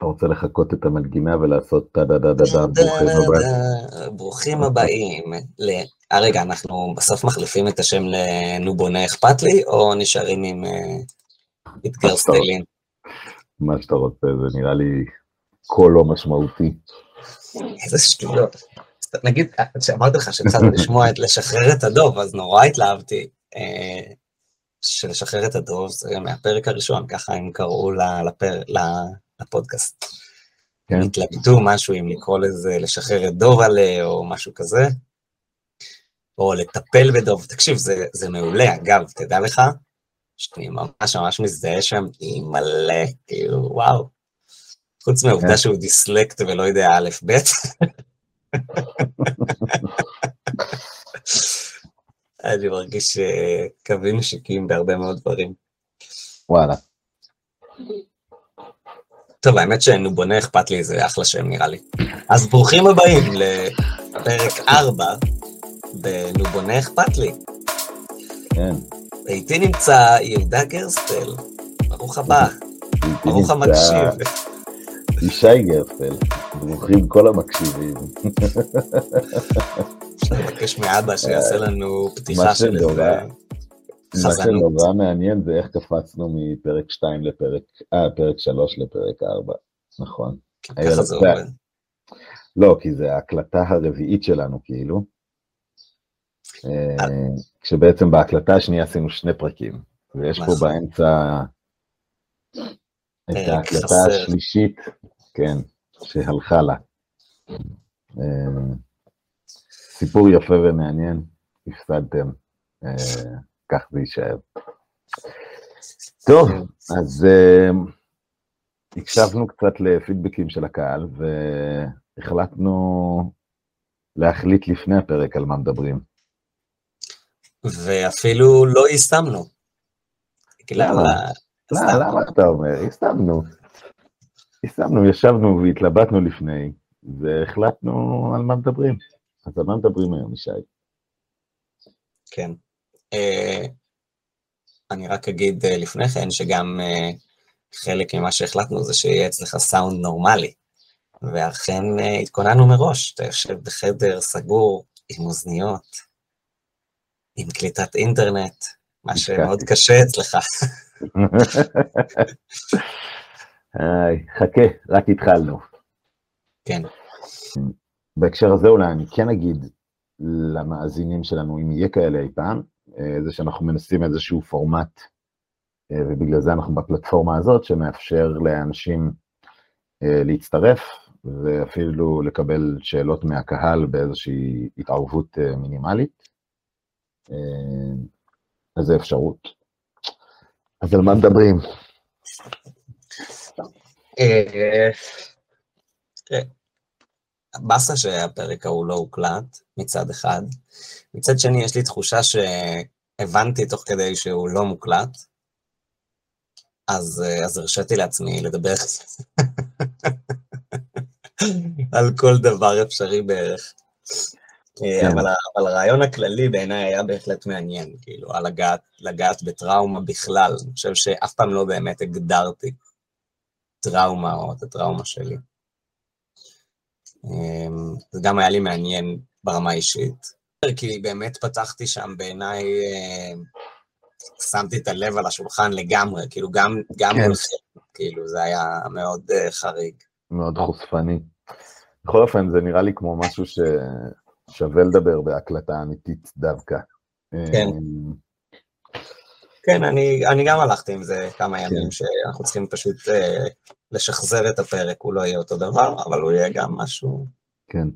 אתה רוצה לחכות את המנגינה ולעשות טה דה דה דה דה, ברוכים הבאים. ברוכים הבאים. אה, רגע, אנחנו בסוף מחליפים את השם ל"נו בונה אכפת לי", או נשארים עם אתגר סטיילים? מה שאתה רוצה, זה נראה לי קול לא משמעותי. איזה שטויות. נגיד, כשאמרתי לך שהתחלתי לשמוע את לשחרר את הדוב, אז נורא התלהבתי. שלשחרר את הדוב זה מהפרק הראשון, ככה הם קראו לפודקאסט. כן. התלבטו משהו אם לקרוא לזה לשחרר את דוב עליה או משהו כזה, או לטפל בדוב. תקשיב, זה, זה מעולה. אגב, תדע לך, שאני ממש ממש מזדהה שם עם מלא, כאילו, וואו. חוץ מהעובדה כן. שהוא דיסלקט ולא יודע א', ב'. אני מרגיש אה, קווים נשיקים בהרבה מאוד דברים. וואלה. טוב, האמת שנו בונה אכפת לי, זה אחלה שם נראה לי. אז ברוכים הבאים לפרק 4 בנו בונה אכפת לי. כן. ואיתי נמצא יהודה גרסטל, ברוך הבא, ברוך המקשיב. ישי גרסטל, ברוכים כל המקשיבים. אפשר לבקש מאבא שיעשה לנו פתיחה של איזה. מה שנורא מעניין זה איך קפצנו מפרק 2 לפרק, אה, פרק 3 לפרק 4, נכון. ככה זה עובד. לא, כי זה ההקלטה הרביעית שלנו, כאילו. אה, כשבעצם בהקלטה השנייה עשינו שני פרקים, ויש פה. באמצע את ההקלטה השלישית, כן, שהלכה לה. אה, סיפור יפה ומעניין, הפסדתם, אה, כך זה יישאר. טוב, אז הקשבנו קצת לפידבקים של הקהל, והחלטנו להחליט לפני הפרק על מה מדברים. ואפילו לא יישמנו. למה? למה אתה אומר? יישמנו. יישמנו, ישבנו והתלבטנו לפני, והחלטנו על מה מדברים. אז על מה מדברים היום, ישי? כן. אה, אני רק אגיד אה, לפני כן, שגם אה, חלק ממה שהחלטנו זה שיהיה אצלך סאונד נורמלי. ואכן התכוננו מראש, אתה יושב בחדר סגור עם אוזניות, עם קליטת אינטרנט, מה שמאוד קשה אצלך. חכה, רק התחלנו. כן. בהקשר הזה אולי אני כן אגיד למאזינים שלנו, אם יהיה כאלה אי פעם, זה שאנחנו מנסים איזשהו פורמט, אה, ובגלל זה אנחנו בפלטפורמה הזאת, שמאפשר לאנשים אה, להצטרף, ואפילו לקבל שאלות מהקהל באיזושהי התערבות מינימלית. אז זה אפשרות. אז על מה מדברים? באסה שהפרק ההוא לא הוקלט, מצד אחד. מצד שני, יש לי תחושה שהבנתי תוך כדי שהוא לא מוקלט, אז, אז הרשיתי לעצמי לדבר על כל דבר אפשרי בערך. כן. אבל, אבל הרעיון הכללי בעיניי היה בהחלט מעניין, כאילו, על לגעת, לגעת בטראומה בכלל. אני חושב שאף פעם לא באמת הגדרתי טראומה או את הטראומה שלי. אמ, זה גם היה לי מעניין ברמה האישית, כי באמת פתחתי שם בעיניי, אמ, שמתי את הלב על השולחן לגמרי, כאילו גם, גם כן. מולכם, כאילו זה היה מאוד uh, חריג. מאוד חושפני. בכל אופן, זה נראה לי כמו משהו ששווה לדבר בהקלטה אמיתית דווקא. כן. אמ, כן, אני, אני גם הלכתי עם זה כמה כן. ימים, שאנחנו צריכים פשוט uh, לשחזר את הפרק, הוא לא יהיה אותו דבר, אבל הוא יהיה גם משהו... כן.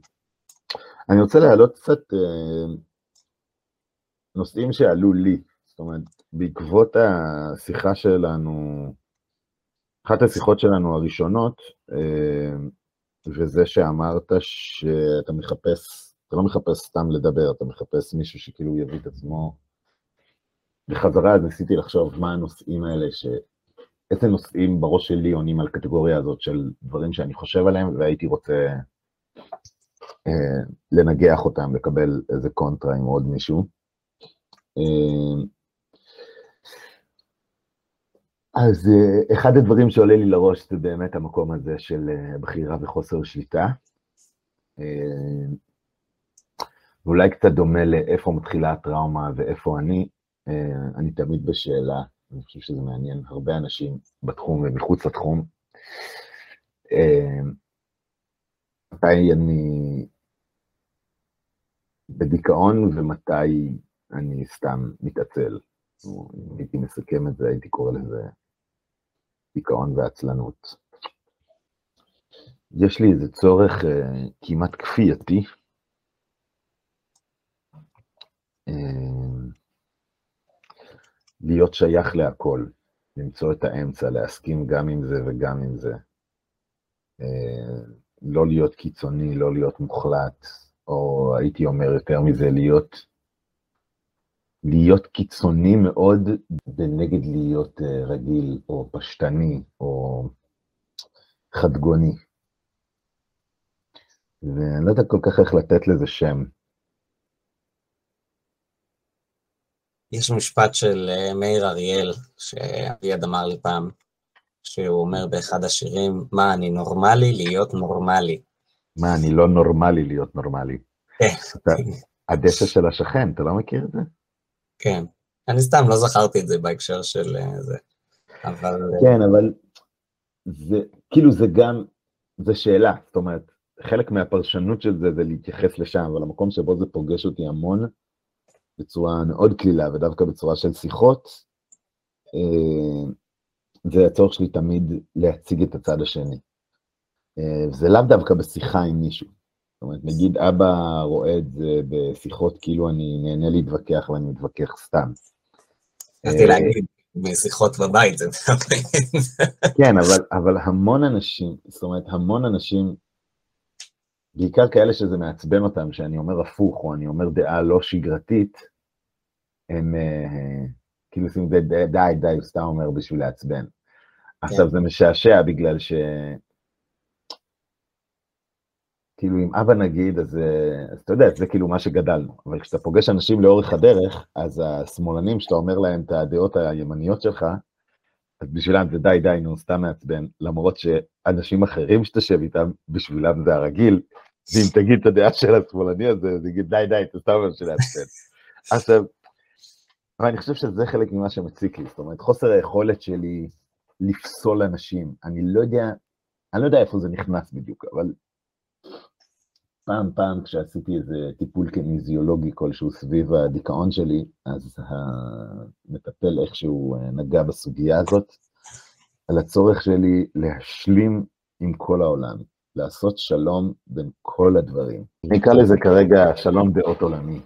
אני רוצה להעלות קצת uh, נושאים שעלו לי, זאת אומרת, בעקבות השיחה שלנו, אחת השיחות שלנו הראשונות, uh, וזה שאמרת שאתה מחפש, אתה לא מחפש סתם לדבר, אתה מחפש מישהו שכאילו יביא את עצמו. בחזרה, אז ניסיתי לחשוב מה הנושאים האלה, ש... איזה נושאים בראש שלי עונים על הקטגוריה הזאת של דברים שאני חושב עליהם, והייתי רוצה אה, לנגח אותם, לקבל איזה קונטרה עם עוד מישהו. אה, אז אה, אחד הדברים שעולה לי לראש זה באמת המקום הזה של אה, בחירה וחוסר שליטה. אה, ואולי קצת דומה לאיפה מתחילה הטראומה ואיפה אני. אני תמיד בשאלה, אני חושב שזה מעניין הרבה אנשים בתחום ומחוץ לתחום. מתי אני בדיכאון ומתי אני סתם מתעצל. אם הייתי מסכם את זה, הייתי קורא לזה דיכאון ועצלנות. יש לי איזה צורך uh, כמעט כפייתי. Uh, להיות שייך להכל, למצוא את האמצע, להסכים גם עם זה וגם עם זה. Uh, לא להיות קיצוני, לא להיות מוחלט, או הייתי אומר יותר מזה, להיות להיות קיצוני מאוד בנגד להיות אה, רגיל, או פשטני, או חדגוני. ואני לא יודע כל כך איך לתת לזה שם. יש משפט של אה, מאיר אריאל, שאביעד אמר לי פעם, שהוא אומר באחד השירים, מה, אני נורמלי להיות נורמלי. מה, אני לא נורמלי להיות נורמלי. כן. הדשא של השכן, אתה לא מכיר את זה? כן. אני סתם לא זכרתי את זה בהקשר של אה, זה, אבל... אה, כן, אבל זה, כאילו זה גם, זה שאלה, זאת אומרת, חלק מהפרשנות של זה זה להתייחס לשם, אבל המקום שבו זה פוגש אותי המון, בצורה מאוד קלילה, ודווקא בצורה של שיחות, אה, זה הצורך שלי תמיד להציג את הצד השני. זה לאו דווקא בשיחה עם מישהו. אומרת, נגיד אבא רואה את זה בשיחות כאילו אני נהנה להתווכח ואני מתווכח סתם. רציתי אה, להגיד, בשיחות בבית זה כן, אבל, אבל המון אנשים, זאת אומרת, המון אנשים, בעיקר כאלה שזה מעצבן אותם, שאני אומר הפוך, או אני אומר דעה לא שגרתית, הם אה, כאילו עושים די, די, די, הוא סתם אומר בשביל לעצבן. עכשיו, כן. זה משעשע בגלל ש... כאילו עם אבא נגיד, אז, אה, אז אתה יודע, זה כאילו מה שגדלנו, אבל כשאתה פוגש אנשים לאורך הדרך, אז השמאלנים, שאתה אומר להם את הדעות הימניות שלך, אז בשבילם זה די די נו, סתם מעצבן, למרות שאנשים אחרים שתשב איתם, בשבילם זה הרגיל, ואם תגיד את הדעה של השמאלני הזה, אז יגיד די די, אתה סתם בשביל לעצבן. עכשיו, אבל אני חושב שזה חלק ממה שמציק לי, זאת אומרת, חוסר היכולת שלי לפסול אנשים, אני לא יודע, אני לא יודע איפה זה נכנס בדיוק, אבל פעם פעם כשעשיתי איזה טיפול קניזיולוגי כלשהו סביב הדיכאון שלי, אז המטפל איכשהו אה, נגע בסוגיה הזאת, על הצורך שלי להשלים עם כל העולם, לעשות שלום בין כל הדברים. אני אקרא לזה כרגע שלום דעות עולמי.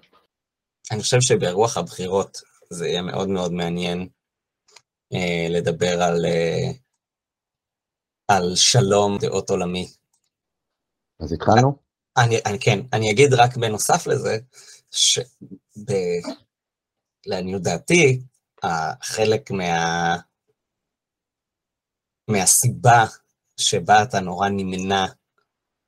אני חושב שברוח הבחירות זה יהיה מאוד מאוד מעניין אה, לדבר על, אה, על שלום דעות עולמי. אז התחלנו? אני, אני, כן, אני אגיד רק בנוסף לזה, שלעניות דעתי, חלק מה... מהסיבה שבה אתה נורא נמנע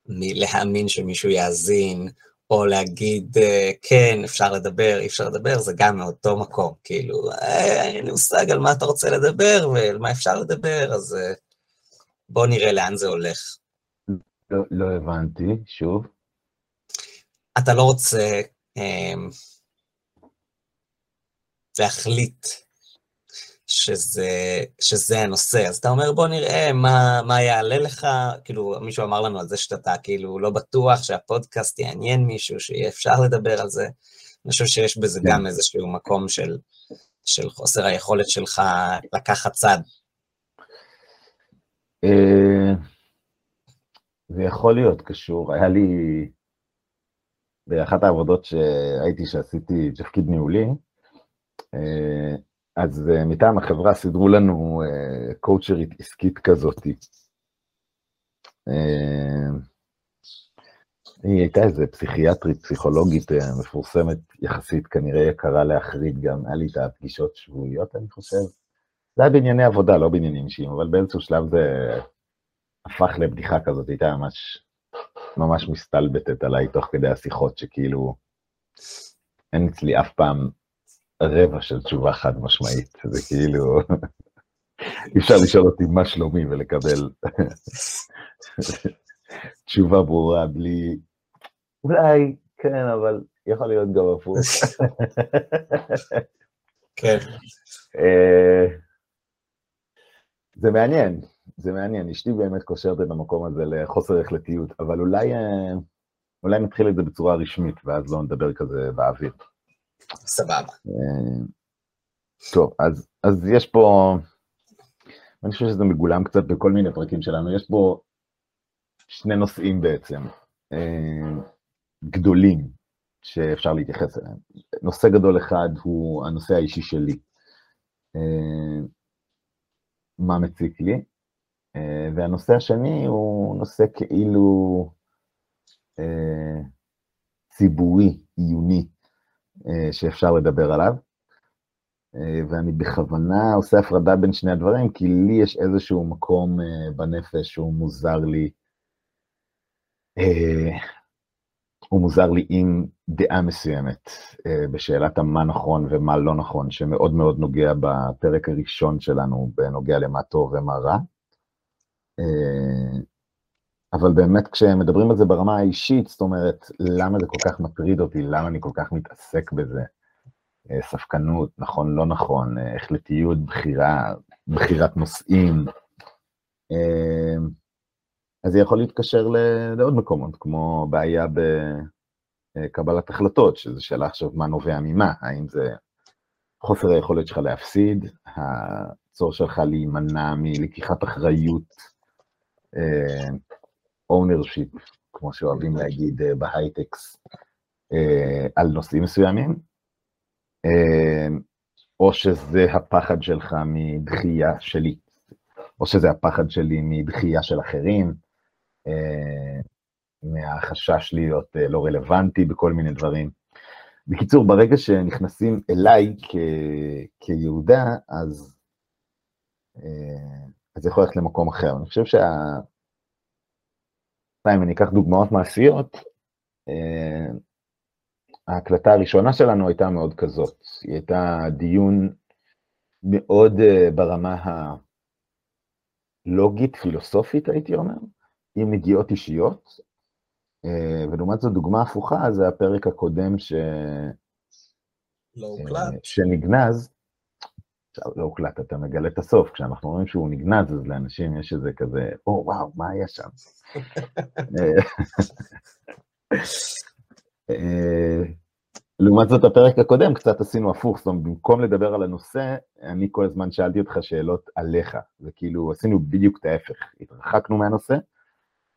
מלהאמין שמישהו יאזין, או להגיד, אה, כן, אפשר לדבר, אי אפשר לדבר, זה גם מאותו מקום, כאילו, אה, אין לי מושג על מה אתה רוצה לדבר ועל מה אפשר לדבר, אז אה, בוא נראה לאן זה הולך. לא, לא הבנתי, שוב. אתה לא רוצה אה, להחליט שזה, שזה הנושא, אז אתה אומר בוא נראה מה, מה יעלה לך, כאילו מישהו אמר לנו על זה שאתה כאילו לא בטוח שהפודקאסט יעניין מישהו, שיהיה אפשר לדבר על זה, אני חושב שיש בזה כן. גם איזשהו מקום של, של חוסר היכולת שלך לקחת צד. אה, זה יכול להיות קשור, היה לי באחת העבודות שהייתי, שעשיתי תפקיד ניהולי, אה, אז אה, מטעם החברה סידרו לנו קואוצ'רית אה, עסקית כזאת. היא הייתה איזה פסיכיאטרית, פסיכולוגית מפורסמת יחסית, כנראה יקרה להחריד גם, היה לי את הפגישות שבועיות, אני חושב. זה היה בענייני עבודה, לא בעניינים אישיים, אבל באיזשהו שלב זה הפך לבדיחה כזאת, הייתה ממש ממש מסתלבטת עליי תוך כדי השיחות, שכאילו, אין אצלי אף פעם רבע של תשובה חד משמעית, זה כאילו... אי אפשר לשאול אותי מה שלומי ולקבל תשובה ברורה בלי... אולי, כן, אבל יכול להיות גם הפוך. כן. אה, זה מעניין, זה מעניין. אשתי באמת קושרת את המקום הזה לחוסר החלטיות, אבל אולי, אה, אולי נתחיל את זה בצורה רשמית, ואז לא נדבר כזה באוויר. סבבה. אה, טוב, אז, אז יש פה, אני חושב שזה מגולם קצת בכל מיני פרקים שלנו, יש פה שני נושאים בעצם, גדולים, שאפשר להתייחס אליהם. נושא גדול אחד הוא הנושא האישי שלי. מה מציק לי, אה, והנושא השני הוא נושא כאילו אה, ציבורי, עיוני, אה, שאפשר לדבר עליו. ואני בכוונה עושה הפרדה בין שני הדברים, כי לי יש איזשהו מקום בנפש שהוא מוזר לי, הוא מוזר לי עם דעה מסוימת בשאלת המה נכון ומה לא נכון, שמאוד מאוד נוגע בפרק הראשון שלנו, בנוגע למה טוב ומה רע. אבל באמת כשמדברים על זה ברמה האישית, זאת אומרת, למה זה כל כך מטריד אותי, למה אני כל כך מתעסק בזה? ספקנות, נכון, לא נכון, החלטיות, בחירה, בחירת נושאים. אז זה יכול להתקשר לעוד מקומות, כמו בעיה בקבלת החלטות, שזו שאלה עכשיו מה נובע ממה, האם זה חוסר היכולת שלך להפסיד, הצורך שלך להימנע מלקיחת אחריות, ownership, כמו שאוהבים להגיד בהייטקס, על נושאים מסוימים, או שזה הפחד שלך מדחייה שלי, או שזה הפחד שלי מדחייה של אחרים, אה, מהחשש להיות אה, לא רלוונטי בכל מיני דברים. בקיצור, ברגע שנכנסים אליי כ- כיהודה, אז אה, זה יכול ללכת למקום אחר. אני חושב שה... אם אני אקח דוגמאות מעשיות, ההקלטה הראשונה שלנו הייתה מאוד כזאת. היא הייתה דיון מאוד ברמה הלוגית, פילוסופית, הייתי אומר, עם נגיעות אישיות, אה, ולעומת זאת דוגמה הפוכה זה הפרק הקודם ש... לא הוקלט. שנגנז, לא הוקלט, אתה מגלה את הסוף, כשאנחנו רואים שהוא נגנז, אז לאנשים יש איזה כזה, או וואו, מה היה שם? אה, לעומת זאת, הפרק הקודם קצת עשינו הפוך, זאת אומרת, במקום לדבר על הנושא, אני כל הזמן שאלתי אותך שאלות עליך, וכאילו עשינו בדיוק את ההפך, התרחקנו מהנושא,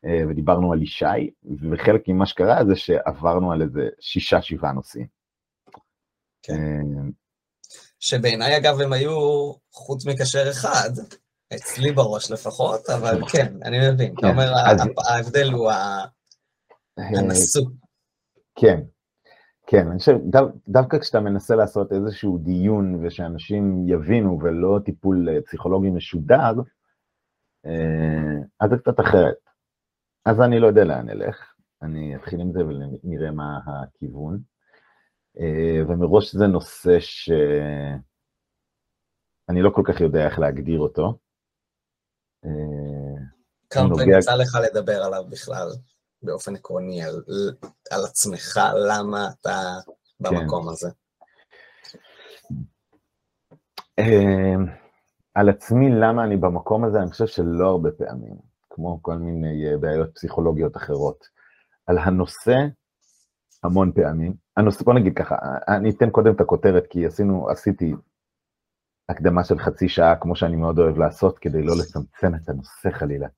אה, ודיברנו על ישי, וחלק ממה שקרה זה שעברנו על איזה שישה, שבעה נושאים. כן. אה, שבעיניי, אגב, הם היו חוץ מקשר אחד, אצלי בראש לפחות, אבל כן, אני מבין. אתה אומר, ההבדל הוא הנשוא. כן, כן, אני חושב, דווקא כשאתה מנסה לעשות איזשהו דיון ושאנשים יבינו ולא טיפול אה, פסיכולוגי משודר, אז זה קצת אחרת. אז אני לא יודע לאן נלך, אני אתחיל עם זה ונראה מה הכיוון. אה, ומראש זה נושא שאני לא כל כך יודע איך להגדיר אותו. אה, כמה פעמים יצא לך לדבר עליו בכלל, באופן עקרוני, על, על עצמך, למה אתה במקום כן. הזה? אה, על עצמי, למה אני במקום הזה, אני חושב שלא הרבה פעמים. כמו כל מיני אה, בעיות פסיכולוגיות אחרות. על הנושא, המון פעמים. הנושא, בוא נגיד ככה, אני אתן קודם את הכותרת, כי עשינו, עשיתי הקדמה של חצי שעה, כמו שאני מאוד אוהב לעשות, כדי לא לצמצם את הנושא חלילה.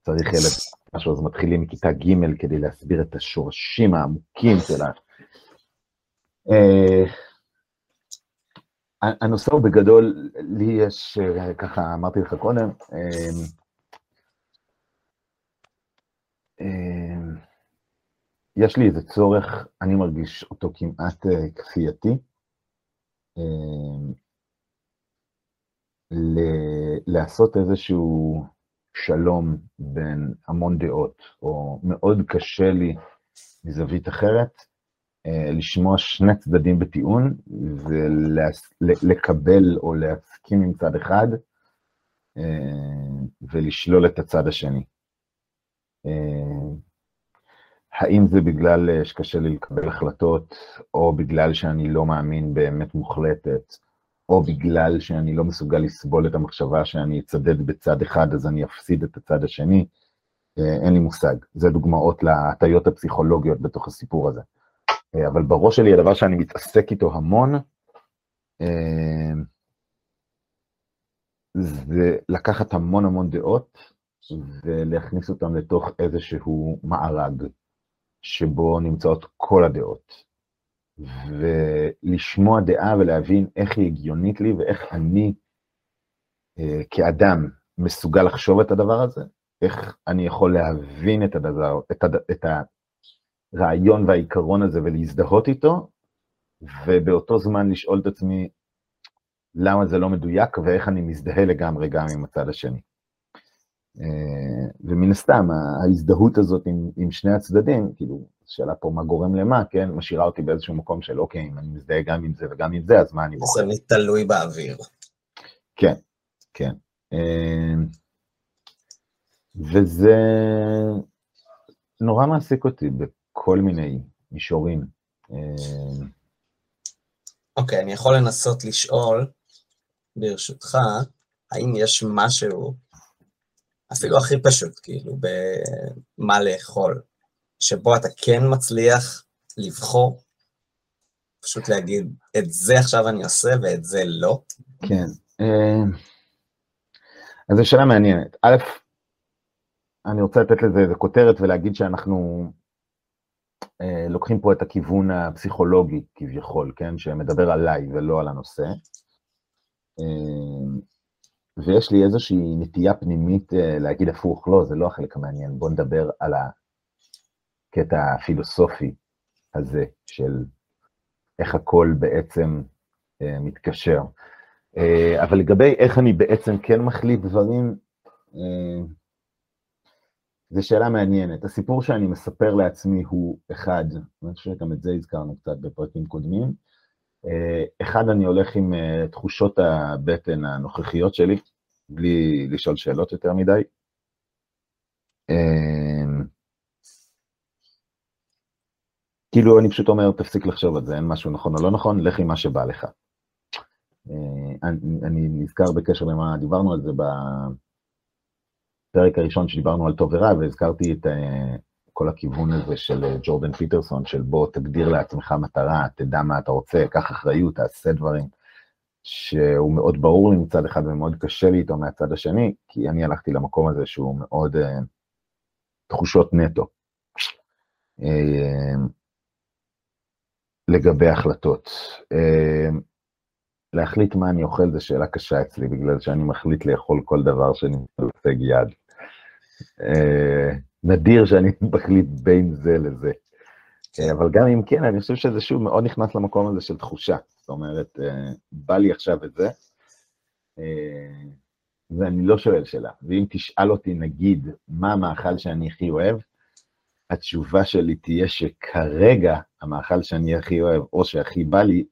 צריך ילד, משהו, אז מתחילים מכיתה ג' כדי להסביר את השורשים העמוקים שלה. Uh, הנושא הוא בגדול, לי יש, אה, ככה אמרתי לך קודם, אמ, יש לי איזה צורך, אני מרגיש אותו כמעט אה, כפייתי, אמ, לעשות איזשהו שלום בין המון דעות, או מאוד קשה לי מזווית אחרת, אה, לשמוע שני צדדים בטיעון ולקבל או להסכים עם צד אחד, ולשלול את הצד השני. האם זה בגלל שקשה לי לקבל החלטות, או בגלל שאני לא מאמין באמת מוחלטת, או בגלל שאני לא מסוגל לסבול את המחשבה שאני אצדד בצד אחד אז אני אפסיד את הצד השני, אין לי מושג. זה דוגמאות להטיות הפסיכולוגיות בתוך הסיפור הזה. אבל בראש שלי הדבר שאני מתעסק איתו המון, זה לקחת המון המון דעות ולהכניס אותן לתוך איזשהו מארג שבו נמצאות כל הדעות. ולשמוע דעה ולהבין איך היא הגיונית לי ואיך אני אה, כאדם מסוגל לחשוב את הדבר הזה, איך אני יכול להבין את, הדבר, את, הד, את הרעיון והעיקרון הזה ולהזדהות איתו, ובאותו זמן לשאול את עצמי למה זה לא מדויק ואיך אני מזדהה לגמרי גם עם הצד השני. אה, ומן הסתם, ההזדהות הזאת עם, עם שני הצדדים, כאילו, השאלה פה מה גורם למה, כן, משאירה אותי באיזשהו מקום של אוקיי, אם אני מזדהה גם עם זה וגם עם זה, אז מה אני בוחר? זה תלוי באוויר. כן, כן. אה, וזה נורא מעסיק אותי בכל מיני מישורים. אה, אוקיי, okay, אני יכול לנסות לשאול, ברשותך, האם יש משהו, אפילו הכי פשוט, כאילו, במה לאכול, שבו אתה כן מצליח לבחור, פשוט להגיד, את זה עכשיו אני עושה ואת זה לא? כן. אה, אז זו שאלה מעניינת. א', אני רוצה לתת לזה איזה כותרת ולהגיד שאנחנו אה, לוקחים פה את הכיוון הפסיכולוגי כביכול, כן? שמדבר עליי ולא על הנושא. אה, ויש לי איזושהי נטייה פנימית להגיד הפוך, לא, זה לא החלק המעניין, בואו נדבר על הקטע הפילוסופי הזה של איך הכל בעצם אה, מתקשר. אה, אבל לגבי איך אני בעצם כן מחליט דברים, אה, זו שאלה מעניינת. הסיפור שאני מספר לעצמי הוא אחד, אני חושב שגם את זה הזכרנו קצת בפרקים קודמים. אה, אחד, אני הולך עם אה, תחושות הבטן הנוכחיות שלי, בלי לשאול שאלות יותר מדי. אה, כאילו, אני פשוט אומר, תפסיק לחשוב על זה, אין משהו נכון או לא נכון, לך עם מה שבא לך. אני, אני נזכר בקשר למה דיברנו על זה בפרק הראשון שדיברנו על טוב ורע, והזכרתי את כל הכיוון הזה של ג'ורדן פיטרסון, של בוא תגדיר לעצמך מטרה, תדע מה אתה רוצה, קח אחריות, תעשה דברים, שהוא מאוד ברור לי מצד אחד ומאוד קשה לי איתו מהצד השני, כי אני הלכתי למקום הזה שהוא מאוד uh, תחושות נטו. Uh, לגבי החלטות. Uh, להחליט מה אני אוכל זו שאלה קשה אצלי, בגלל שאני מחליט לאכול כל דבר שאני בהישג יד. Uh, נדיר שאני מחליט בין זה לזה. כן. אבל גם אם כן, אני חושב שזה שוב מאוד נכנס למקום הזה של תחושה. זאת אומרת, אה, בא לי עכשיו את זה, אה, ואני לא שואל שאלה. ואם תשאל אותי, נגיד, מה המאכל שאני הכי אוהב, התשובה שלי תהיה שכרגע המאכל שאני הכי אוהב, או שהכי בא לי,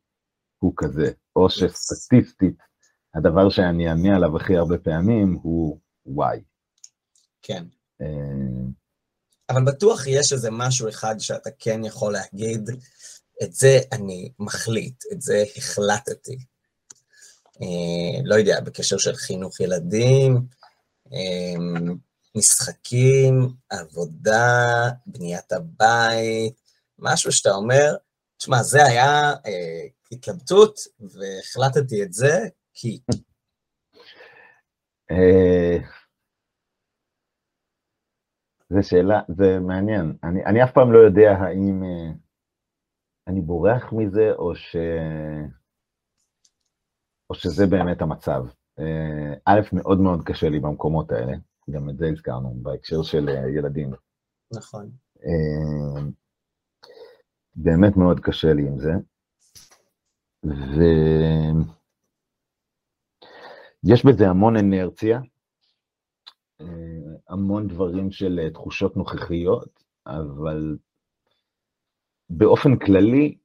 הוא כזה. או שסטטיסטית, הדבר שאני אענה עליו הכי הרבה פעמים הוא וואי. כן. אה, אבל בטוח יש איזה משהו אחד שאתה כן יכול להגיד, את זה אני מחליט, את זה החלטתי. אה, לא יודע, בקשר של חינוך ילדים, אה, משחקים, עבודה, בניית הבית, משהו שאתה אומר, תשמע, זה היה אה, התלבטות, והחלטתי את זה כי... אה, זה שאלה, זה מעניין. אני, אני אף פעם לא יודע האם uh, אני בורח מזה, או, ש... או שזה באמת המצב. Uh, א', מאוד מאוד קשה לי במקומות האלה, גם את זה הזכרנו, בהקשר של uh, ילדים. נכון. Uh, באמת מאוד קשה לי עם זה. ויש בזה המון אנרציה, המון דברים של אה, תחושות נוכחיות, אבל באופן כללי,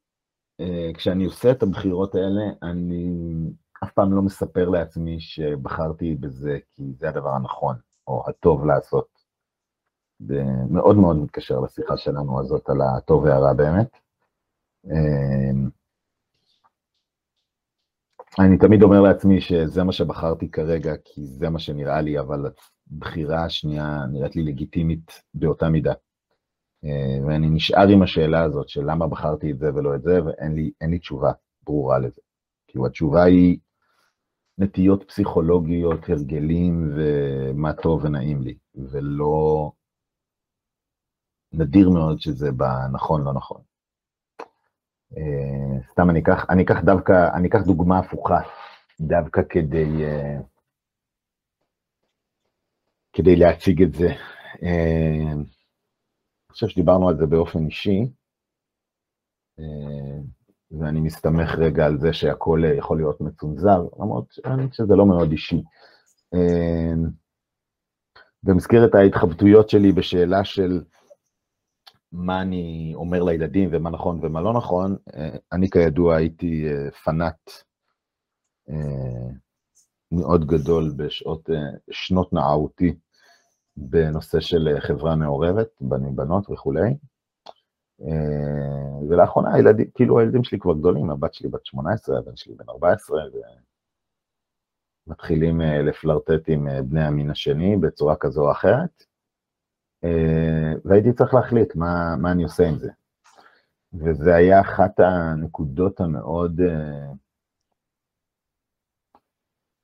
אה, כשאני עושה את הבחירות האלה, אני אף פעם לא מספר לעצמי שבחרתי בזה כי זה הדבר הנכון, או הטוב לעשות. זה מאוד מאוד מתקשר לשיחה שלנו הזאת על הטוב והרע באמת. אמ, אני תמיד אומר לעצמי שזה מה שבחרתי כרגע, כי זה מה שנראה לי, אבל הבחירה השנייה נראית לי לגיטימית באותה מידה. אה, ואני נשאר עם השאלה הזאת של למה בחרתי את זה ולא את זה, ואין לי, לי תשובה ברורה לזה. כאילו התשובה היא נטיות פסיכולוגיות, הרגלים ומה טוב ונעים לי, ולא... נדיר מאוד שזה בנכון לא נכון. אה, סתם אני אקח, אני אקח דווקא, אני אקח דוגמה הפוכה, דווקא כדי, אה, כדי להציג את זה. אה, אני חושב שדיברנו על זה באופן אישי, ואני מסתמך רגע על זה שהכל יכול להיות מצונזר, למרות שזה לא מאוד אישי. במסגרת ההתחבטויות שלי בשאלה של מה אני אומר לילדים ומה נכון ומה לא נכון, אה, אני כידוע הייתי אה, פנאט אה, מאוד גדול בשעות, שנות נערותי בנושא של חברה מעורבת, בנים בנות וכולי. ולאחרונה הילדים, כאילו הילדים שלי כבר גדולים, הבת שלי בת 18, הבן שלי בן 14, ומתחילים לפלרטט עם בני המין השני בצורה כזו או אחרת. אה, והייתי צריך להחליט מה, מה אני עושה עם זה. וזה היה אחת הנקודות המאוד, אה,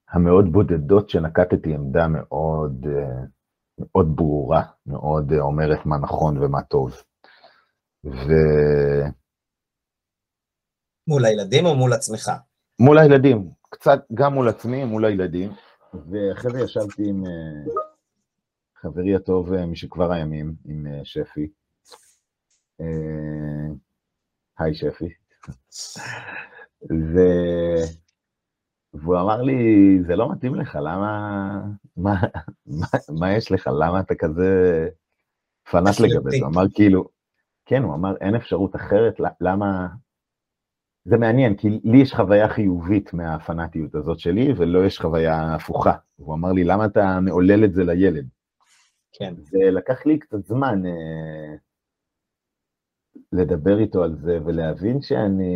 המאוד בודדות שנקטתי עמדה מאוד, אה, מאוד ברורה, מאוד אומרת מה נכון ומה טוב. ו... מול הילדים או מול עצמך? מול הילדים, קצת גם מול עצמי, מול הילדים, ואחרי זה ישבתי עם חברי הטוב אה, משכבר הימים, עם אה, שפי. אה, היי שפי. ו... והוא אמר לי, זה לא מתאים לך, למה... מה, מה, מה יש לך? למה אתה כזה פנאט לגבי זה? הוא אמר כאילו, כן, הוא אמר, אין אפשרות אחרת, למה... זה מעניין, כי לי יש חוויה חיובית מהפנאטיות הזאת שלי, ולא יש חוויה הפוכה. הוא אמר לי, למה אתה מעולל את זה לילד? כן. זה לקח לי קצת זמן אה, לדבר איתו על זה ולהבין שאני...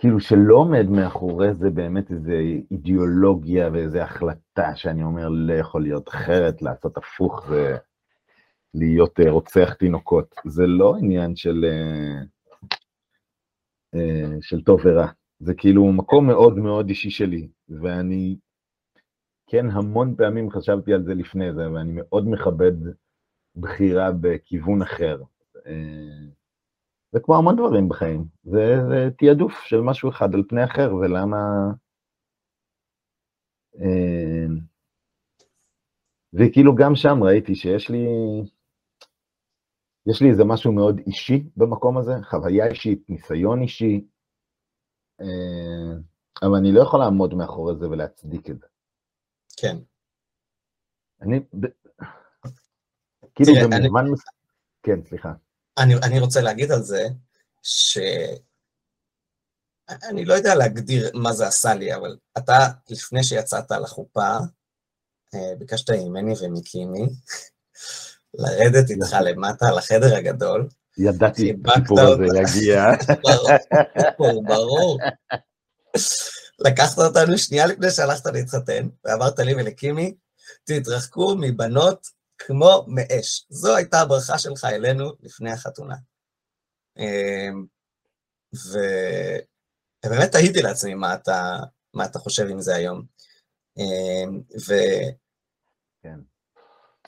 כאילו שלא עומד מאחורי זה באמת איזו אידיאולוגיה ואיזו החלטה שאני אומר, לא יכול להיות אחרת, לעשות הפוך ולהיות אה, רוצח תינוקות. זה לא עניין של, אה, אה, של טוב ורע, זה כאילו מקום מאוד מאוד אישי שלי, ואני כן, המון פעמים חשבתי על זה לפני זה, ואני מאוד מכבד בחירה בכיוון אחר. זה כמו המון דברים בחיים, זה, זה תעדוף של משהו אחד על פני אחר, ולמה... אה, וכאילו גם שם ראיתי שיש לי, יש לי איזה משהו מאוד אישי במקום הזה, חוויה אישית, ניסיון אישי, אה, אבל אני לא יכול לעמוד מאחורי זה ולהצדיק את זה. כן. אני, כאילו במובן, אני... כן, סליחה. אני, אני רוצה להגיד על זה, ש... אני לא יודע להגדיר מה זה עשה לי, אבל אתה, לפני שיצאת לחופה, אה, ביקשת ממני ומקימי לרדת איתך למטה לחדר הגדול. ידעתי שהסיפור הזה יגיע. ברור, ברור. לקחת אותנו שנייה לפני שהלכת להתחתן, ואמרת לי ולקימי, תתרחקו מבנות כמו מאש. זו הייתה הברכה שלך אלינו לפני החתונה. אמ. ובאמת תהיתי לעצמי מה אתה, מה אתה חושב עם זה היום. אמ, ו... כן.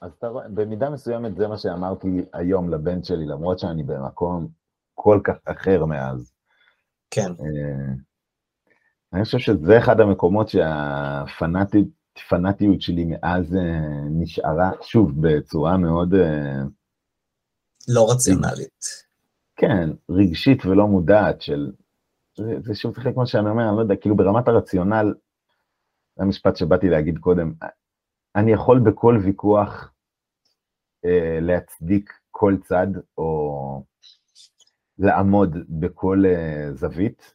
אז אתה רואה, במידה מסוימת זה מה שאמרתי היום לבן שלי, למרות שאני במקום כל כך אחר מאז. כן. אה, אני חושב שזה אחד המקומות שהפנאטיות שלי מאז אה, נשארה, שוב, בצורה מאוד... אה, לא רציונלית. כן, רגשית ולא מודעת של... זה, זה שוב חלק כמו שאני אומר, אני לא יודע, כאילו ברמת הרציונל, זה המשפט שבאתי להגיד קודם, אני יכול בכל ויכוח אה, להצדיק כל צד, או לעמוד בכל אה, זווית,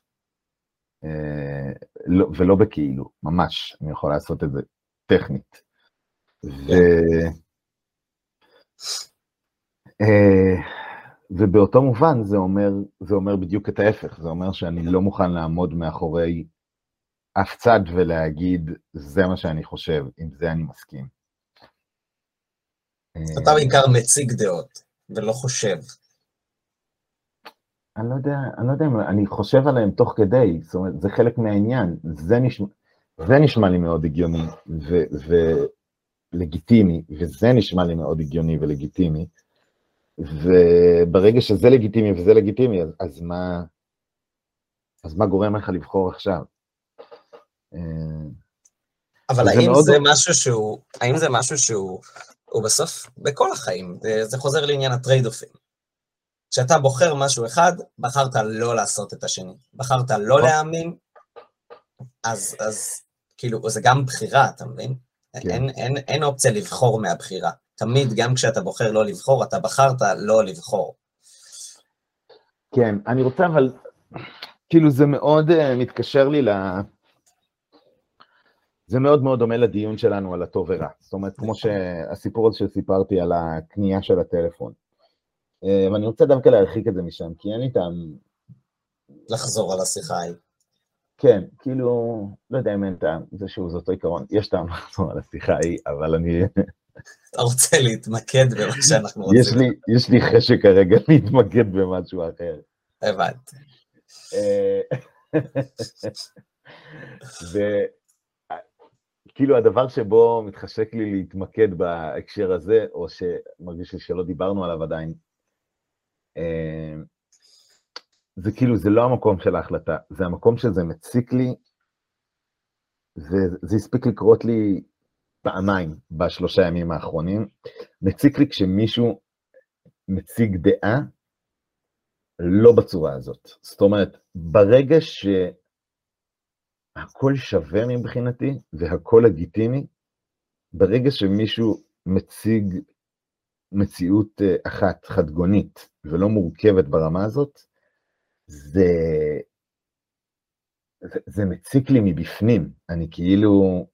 לא, ולא בכאילו, ממש, אני יכול לעשות את זה טכנית. ו... אה, ובאותו מובן זה אומר, זה אומר בדיוק את ההפך, זה אומר שאני לא מוכן לעמוד מאחורי אף צד ולהגיד, זה מה שאני חושב, עם זה אני מסכים. אתה בעיקר מציג דעות, ולא חושב. אני לא יודע, אני לא יודע, אני חושב עליהם תוך כדי, זאת אומרת, זה חלק מהעניין, זה נשמע, זה נשמע לי מאוד הגיוני ולגיטימי, וזה נשמע לי מאוד הגיוני ולגיטימי, וברגע שזה לגיטימי וזה לגיטימי, אז, אז מה, אז מה גורם לך לבחור עכשיו? אה, אבל האם זה, זה משהו שהוא, האם זה משהו שהוא, הוא בסוף, בכל החיים, זה, זה חוזר לעניין הטרייד-אופים. כשאתה בוחר משהו אחד, בחרת לא לעשות את השני. בחרת לא נכון. להאמין, אז, אז כאילו, זה גם בחירה, אתה מבין? כן. אין, אין, אין אופציה לבחור מהבחירה. תמיד, גם כשאתה בוחר לא לבחור, אתה בחרת לא לבחור. כן, אני רוצה אבל, כאילו זה מאוד uh, מתקשר לי ל... זה מאוד מאוד דומה לדיון שלנו על הטוב ורע. זאת אומרת, כמו נכון. שהסיפור הזה שסיפרתי על הקנייה של הטלפון. אה, ואני רוצה דווקא להרחיק את זה משם, כי אין לי טעם... לחזור על השיחה ההיא. כן, כאילו, לא יודע אם אין טעם, זה שהוא, זה אותו עיקרון. יש טעם לחזור על השיחה ההיא, אבל אני... אתה רוצה להתמקד במה שאנחנו רוצים. יש לי, יש לי חשק כרגע להתמקד במשהו אחר. הבנתי. אה, וכאילו הדבר שבו מתחשק לי להתמקד בהקשר הזה, או שמרגיש לי שלא דיברנו עליו עדיין, זה כאילו, זה לא המקום של ההחלטה, זה המקום שזה מציק לי, וזה הספיק לקרות לי פעמיים בשלושה ימים האחרונים. מציק לי כשמישהו מציג דעה לא בצורה הזאת. זאת אומרת, ברגע שהכל שווה מבחינתי והכל לגיטימי, ברגע שמישהו מציג מציאות אה, אחת, חדגונית, ולא מורכבת ברמה הזאת, זה, זה, זה מציק לי מבפנים. אני כאילו...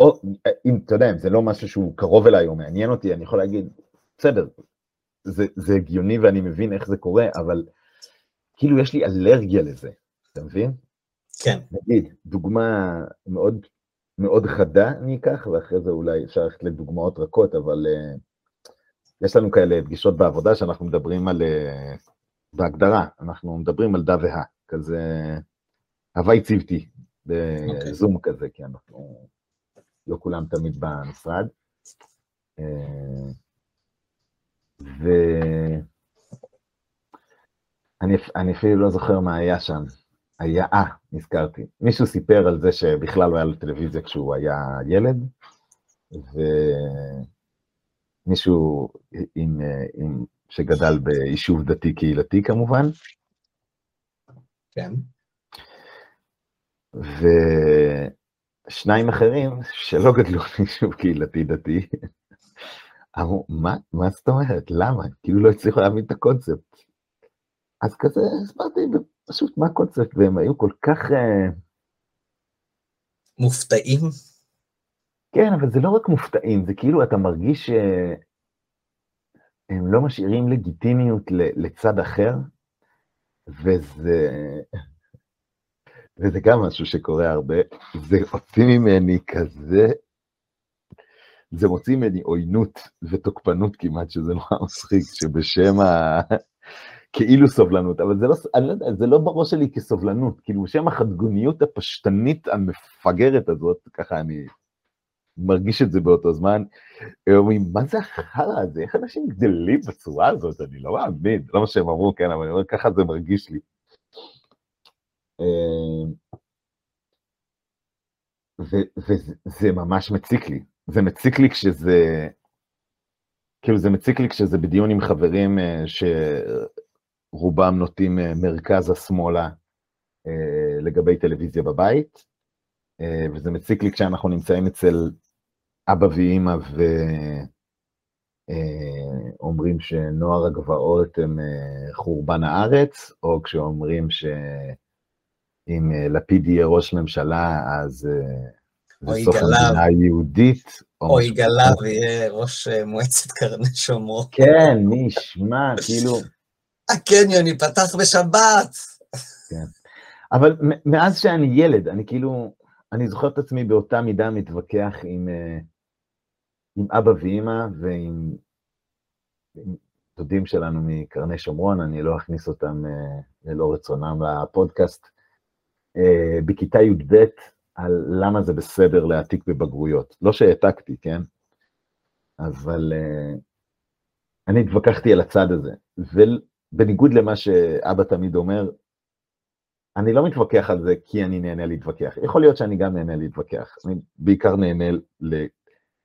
או, אם, אתה יודע, אם זה לא משהו שהוא קרוב אליי או מעניין אותי, אני יכול להגיד, בסדר, זה, זה הגיוני ואני מבין איך זה קורה, אבל כאילו יש לי אלרגיה לזה, אתה מבין? כן. נגיד, דוגמה מאוד מאוד חדה אני אקח, ואחרי זה אולי אפשר ללכת לדוגמאות רכות, אבל uh, יש לנו כאלה פגישות בעבודה שאנחנו מדברים על, uh, בהגדרה, אנחנו מדברים על דה והא, כזה הוואי צוותי, בזום okay. כזה, כי אנחנו לא כולם תמיד במשרד. Uh, ואני אפילו לא זוכר מה היה שם. היה, אה, נזכרתי. מישהו סיפר על זה שבכלל לא היה לו טלוויזיה כשהוא היה ילד, ומישהו עם, עם, שגדל ביישוב דתי קהילתי כמובן. כן. ושניים אחרים שלא גדלו ביישוב קהילתי דתי, אמרו, מה, מה זאת אומרת? למה? כאילו לא הצליחו להבין את הקונספט. אז כזה הסברתי פשוט מה הקונספט, והם היו כל כך... Uh... מופתעים? כן, אבל זה לא רק מופתעים, זה כאילו אתה מרגיש שהם לא משאירים לגיטימיות לצד אחר, וזה... וזה גם משהו שקורה הרבה, זה הוציא ממני כזה, זה מוציא ממני עוינות ותוקפנות כמעט, שזה נורא מצחיק, שבשם ה... כאילו סובלנות, אבל זה לא, אני לא יודע, זה לא בראש שלי כסובלנות, כאילו בשם החדגוניות הפשטנית המפגרת הזאת, ככה אני מרגיש את זה באותו זמן, אומרים, מה זה החרא הזה, איך אנשים גדלים בצורה הזאת, אני לא מאמין, לא מה שהם אמרו, כן, אבל אני אומר, ככה זה מרגיש לי. אה, וזה ממש מציק לי, זה מציק לי כשזה, כאילו זה מציק לי כשזה בדיון עם חברים אה, ש... רובם נוטים אה, מרכזה שמאלה אה, לגבי טלוויזיה בבית, אה, וזה מציק לי כשאנחנו נמצאים אצל אבא ואימא ו... אה, אומרים שנוער הגבעות הם חורבן הארץ, או כשאומרים שאם לפיד יהיה ראש ממשלה, אז זה סוף המדינה היהודית. או יגאלה ויהיה ראש מועצת קרני שומרון. כן, מי ישמע, כאילו... הקניון ייפתח בשבת. כן. אבל מאז שאני ילד, אני כאילו, אני זוכר את עצמי באותה מידה מתווכח עם, אה, עם אבא ואימא ועם דודים שלנו מקרני שומרון, אני לא אכניס אותם אה, ללא רצונם לפודקאסט, אה, בכיתה י"ב, על למה זה בסדר להעתיק בבגרויות. לא שהעתקתי, כן? אבל אני התווכחתי על הצד הזה, ובניגוד למה שאבא תמיד אומר, אני לא מתווכח על זה כי אני נהנה להתווכח. יכול להיות שאני גם נהנה להתווכח. אני בעיקר נהנה ל...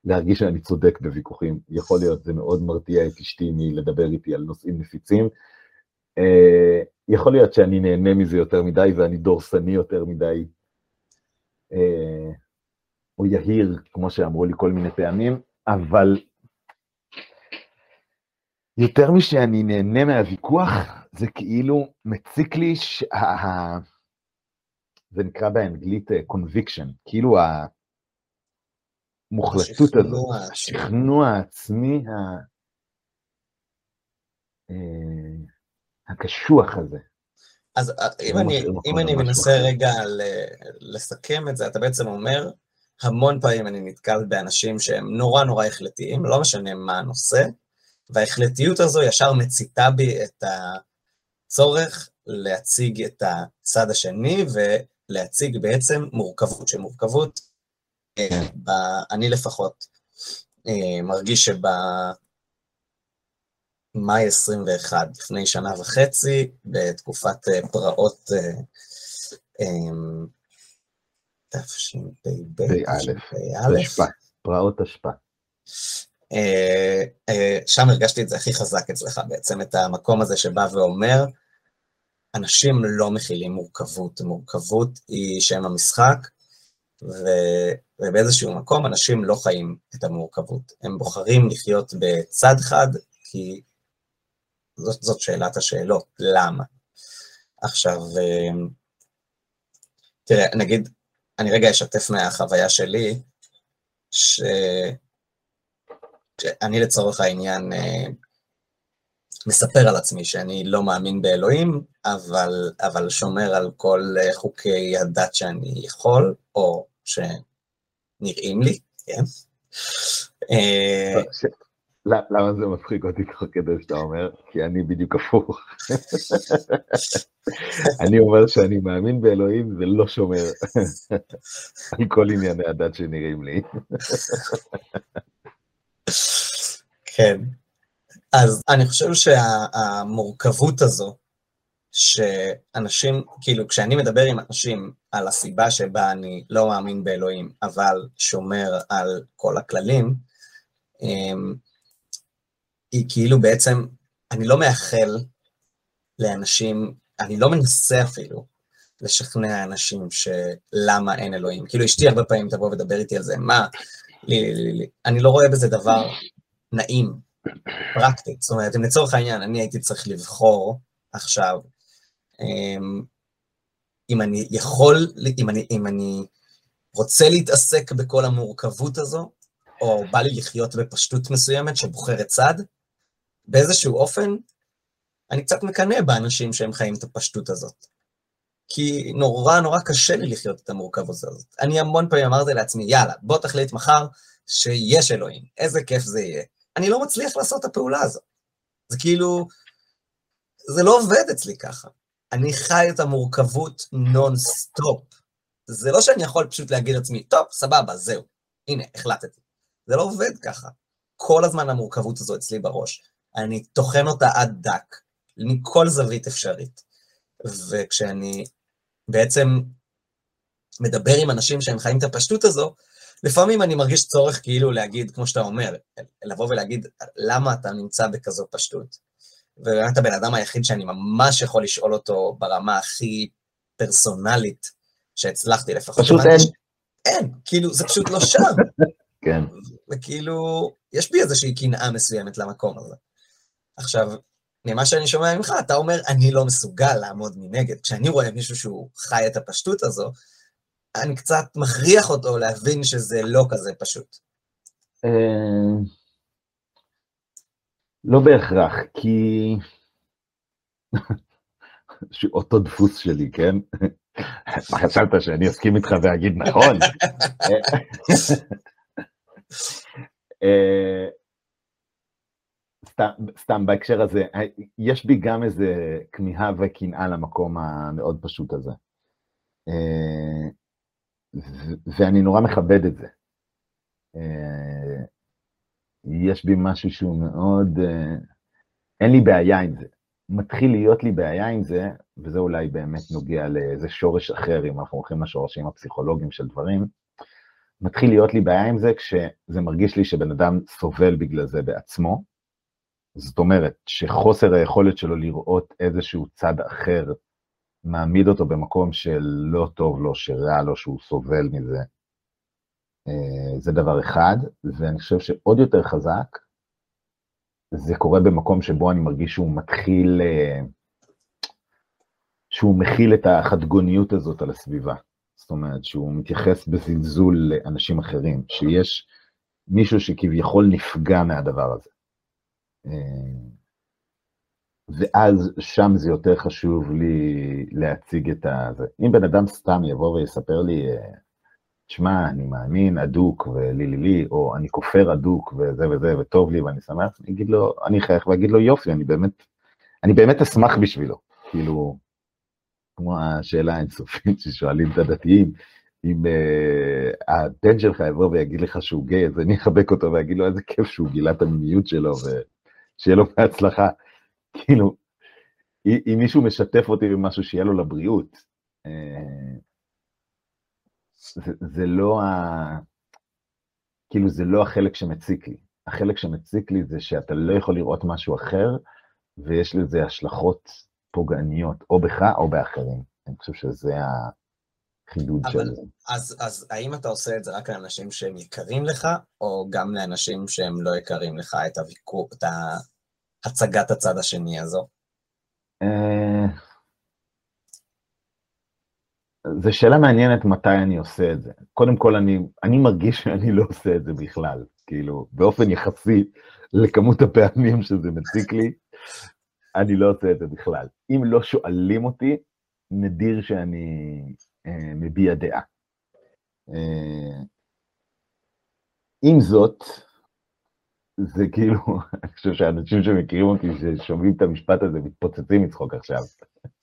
להרגיש שאני צודק בוויכוחים. יכול להיות, זה מאוד מרתיע את אשתי מלדבר איתי על נושאים נפיצים. Uh, יכול להיות שאני נהנה מזה יותר מדי ואני דורסני יותר מדי, uh, או יהיר, כמו שאמרו לי כל מיני פעמים, אבל יותר משאני נהנה מהוויכוח, זה כאילו מציק לי, ש... זה נקרא באנגלית אה, conviction, כאילו המוחלטות הזאת, השכנוע העצמי אה, הקשוח הזה. אז אה, אם אני, אם אני מנסה רגע לסכם את זה, אתה בעצם אומר, המון פעמים אני נתקל באנשים שהם נורא נורא החלטיים, לא משנה מה הנושא, וההחלטיות הזו ישר מציתה בי את הצורך להציג את הצד השני ולהציג בעצם מורכבות, שמורכבות, אה, כן. ב, אני לפחות אה, מרגיש שבמאי 21, לפני שנה וחצי, בתקופת אה, פרעות תשפ"ב, תשפ"א, פרעות תשפ"א. אה, אה, שם הרגשתי את זה הכי חזק אצלך בעצם, את המקום הזה שבא ואומר, אנשים לא מכילים מורכבות, מורכבות היא שם המשחק, ו... ובאיזשהו מקום אנשים לא חיים את המורכבות. הם בוחרים לחיות בצד חד, כי זאת, זאת שאלת השאלות, למה? עכשיו, אה, תראה, נגיד, אני רגע אשתף מהחוויה שלי, ש... אני לצורך העניין אה, מספר על עצמי שאני לא מאמין באלוהים, אבל, אבל שומר על כל אה, חוקי הדת שאני יכול, או שנראים לי, כן? אה, למה זה מצחיק אותי תוך כדי שאתה אומר? כי אני בדיוק הפוך. אני אומר שאני מאמין באלוהים ולא שומר על כל ענייני הדת שנראים לי. כן. אז אני חושב שהמורכבות הזו, שאנשים, כאילו, כשאני מדבר עם אנשים על הסיבה שבה אני לא מאמין באלוהים, אבל שומר על כל הכללים, אמ, היא כאילו בעצם, אני לא מאחל לאנשים, אני לא מנסה אפילו לשכנע אנשים שלמה אין אלוהים. כאילו, אשתי הרבה פעמים תבוא ודבר איתי על זה, מה. אני לא רואה בזה דבר נעים, פרקטית. זאת אומרת, אם לצורך העניין אני הייתי צריך לבחור עכשיו, אמ, אם אני יכול, אם אני, אם אני רוצה להתעסק בכל המורכבות הזו, או בא לי לחיות בפשטות מסוימת שבוחרת צד, באיזשהו אופן, אני קצת מקנא באנשים שהם חיים את הפשטות הזאת. כי נורא נורא קשה לי לחיות את המורכבות הזאת. אני המון פעמים אמרתי לעצמי, יאללה, בוא תחליט מחר שיש אלוהים, איזה כיף זה יהיה. אני לא מצליח לעשות את הפעולה הזאת. זה כאילו, זה לא עובד אצלי ככה. אני חי את המורכבות נונסטופ. זה לא שאני יכול פשוט להגיד לעצמי, טוב, סבבה, זהו, הנה, החלטתי. זה לא עובד ככה. כל הזמן המורכבות הזו אצלי בראש. אני טוחן אותה עד דק, מכל זווית אפשרית. וכשאני בעצם מדבר עם אנשים שהם חיים את הפשטות הזו, לפעמים אני מרגיש צורך כאילו להגיד, כמו שאתה אומר, לבוא ולהגיד, למה אתה נמצא בכזו פשטות? ובאמת הבן אדם היחיד שאני ממש יכול לשאול אותו ברמה הכי פרסונלית שהצלחתי לפחות. פשוט אין. אין, כאילו, זה פשוט לא שם. כן. וכאילו, יש בי איזושהי קנאה מסוימת למקום הזה. עכשיו, ממה שאני שומע ממך, אתה אומר, אני לא מסוגל לעמוד מנגד. כשאני רואה מישהו שהוא חי את הפשטות הזו, אני קצת מכריח אותו להבין שזה לא כזה פשוט. אה, לא בהכרח, כי... אותו דפוס שלי, כן? מה חשבת שאני אסכים איתך ואגיד נכון? אה, סתם, סתם בהקשר הזה, יש בי גם איזה כמיהה וקנאה למקום המאוד פשוט הזה. אה, ואני נורא מכבד את זה. אה, יש בי משהו שהוא מאוד, אין לי בעיה עם זה. מתחיל להיות לי בעיה עם זה, וזה אולי באמת נוגע לאיזה שורש אחר, אם אנחנו הולכים לשורשים הפסיכולוגיים של דברים, מתחיל להיות לי בעיה עם זה כשזה מרגיש לי שבן אדם סובל בגלל זה בעצמו. זאת אומרת, שחוסר היכולת שלו לראות איזשהו צד אחר מעמיד אותו במקום שלא טוב לו, שרע לו, שהוא סובל מזה. אה, זה דבר אחד, ואני חושב שעוד יותר חזק, זה קורה במקום שבו אני מרגיש שהוא מתחיל, אה, שהוא מכיל את החדגוניות הזאת על הסביבה. זאת אומרת, שהוא מתייחס בזלזול לאנשים אחרים, שיש מישהו שכביכול נפגע מהדבר הזה. אה, ואז שם זה יותר חשוב לי להציג את ה... אם בן אדם סתם יבוא ויספר לי, אה, תשמע, אני מאמין אדוק ולי לי לי, או אני כופר אדוק וזה וזה, וטוב לי ואני שמח, אני אגיד לו, אני אחייך ואגיד לו, יופי, אני באמת, אני באמת אשמח בשבילו. כאילו, כמו השאלה האינסופית ששואלים את הדתיים, אם uh, הבן שלך יבוא ויגיד לך שהוא גיי, אז אני אחבק אותו ואגיד לו איזה כיף שהוא גילה את המיניות שלו, ושיהיה לו בהצלחה. כאילו, אם מישהו משתף אותי במשהו שיהיה לו לבריאות, uh, זה, לא ה... כאילו, זה לא החלק שמציק לי. החלק שמציק לי זה שאתה לא יכול לראות משהו אחר, ויש לזה השלכות פוגעניות, או בך או באחרים. אני חושב שזה החידוד אבל, של זה. אז, אז האם אתה עושה את זה רק לאנשים שהם יקרים לך, או גם לאנשים שהם לא יקרים לך, את הוויכוח, את הצגת הצד השני הזו? אה, זו שאלה מעניינת מתי אני עושה את זה. קודם כל, אני, אני מרגיש שאני לא עושה את זה בכלל, כאילו, באופן יחסי לכמות הפעמים שזה מציק לי, אני לא עושה את זה בכלל. אם לא שואלים אותי, נדיר שאני מביע דעה. אה, עם זאת, זה כאילו, אני חושב שאנשים שמכירים אותי, ששומעים את המשפט הזה, מתפוצצים מצחוק עכשיו.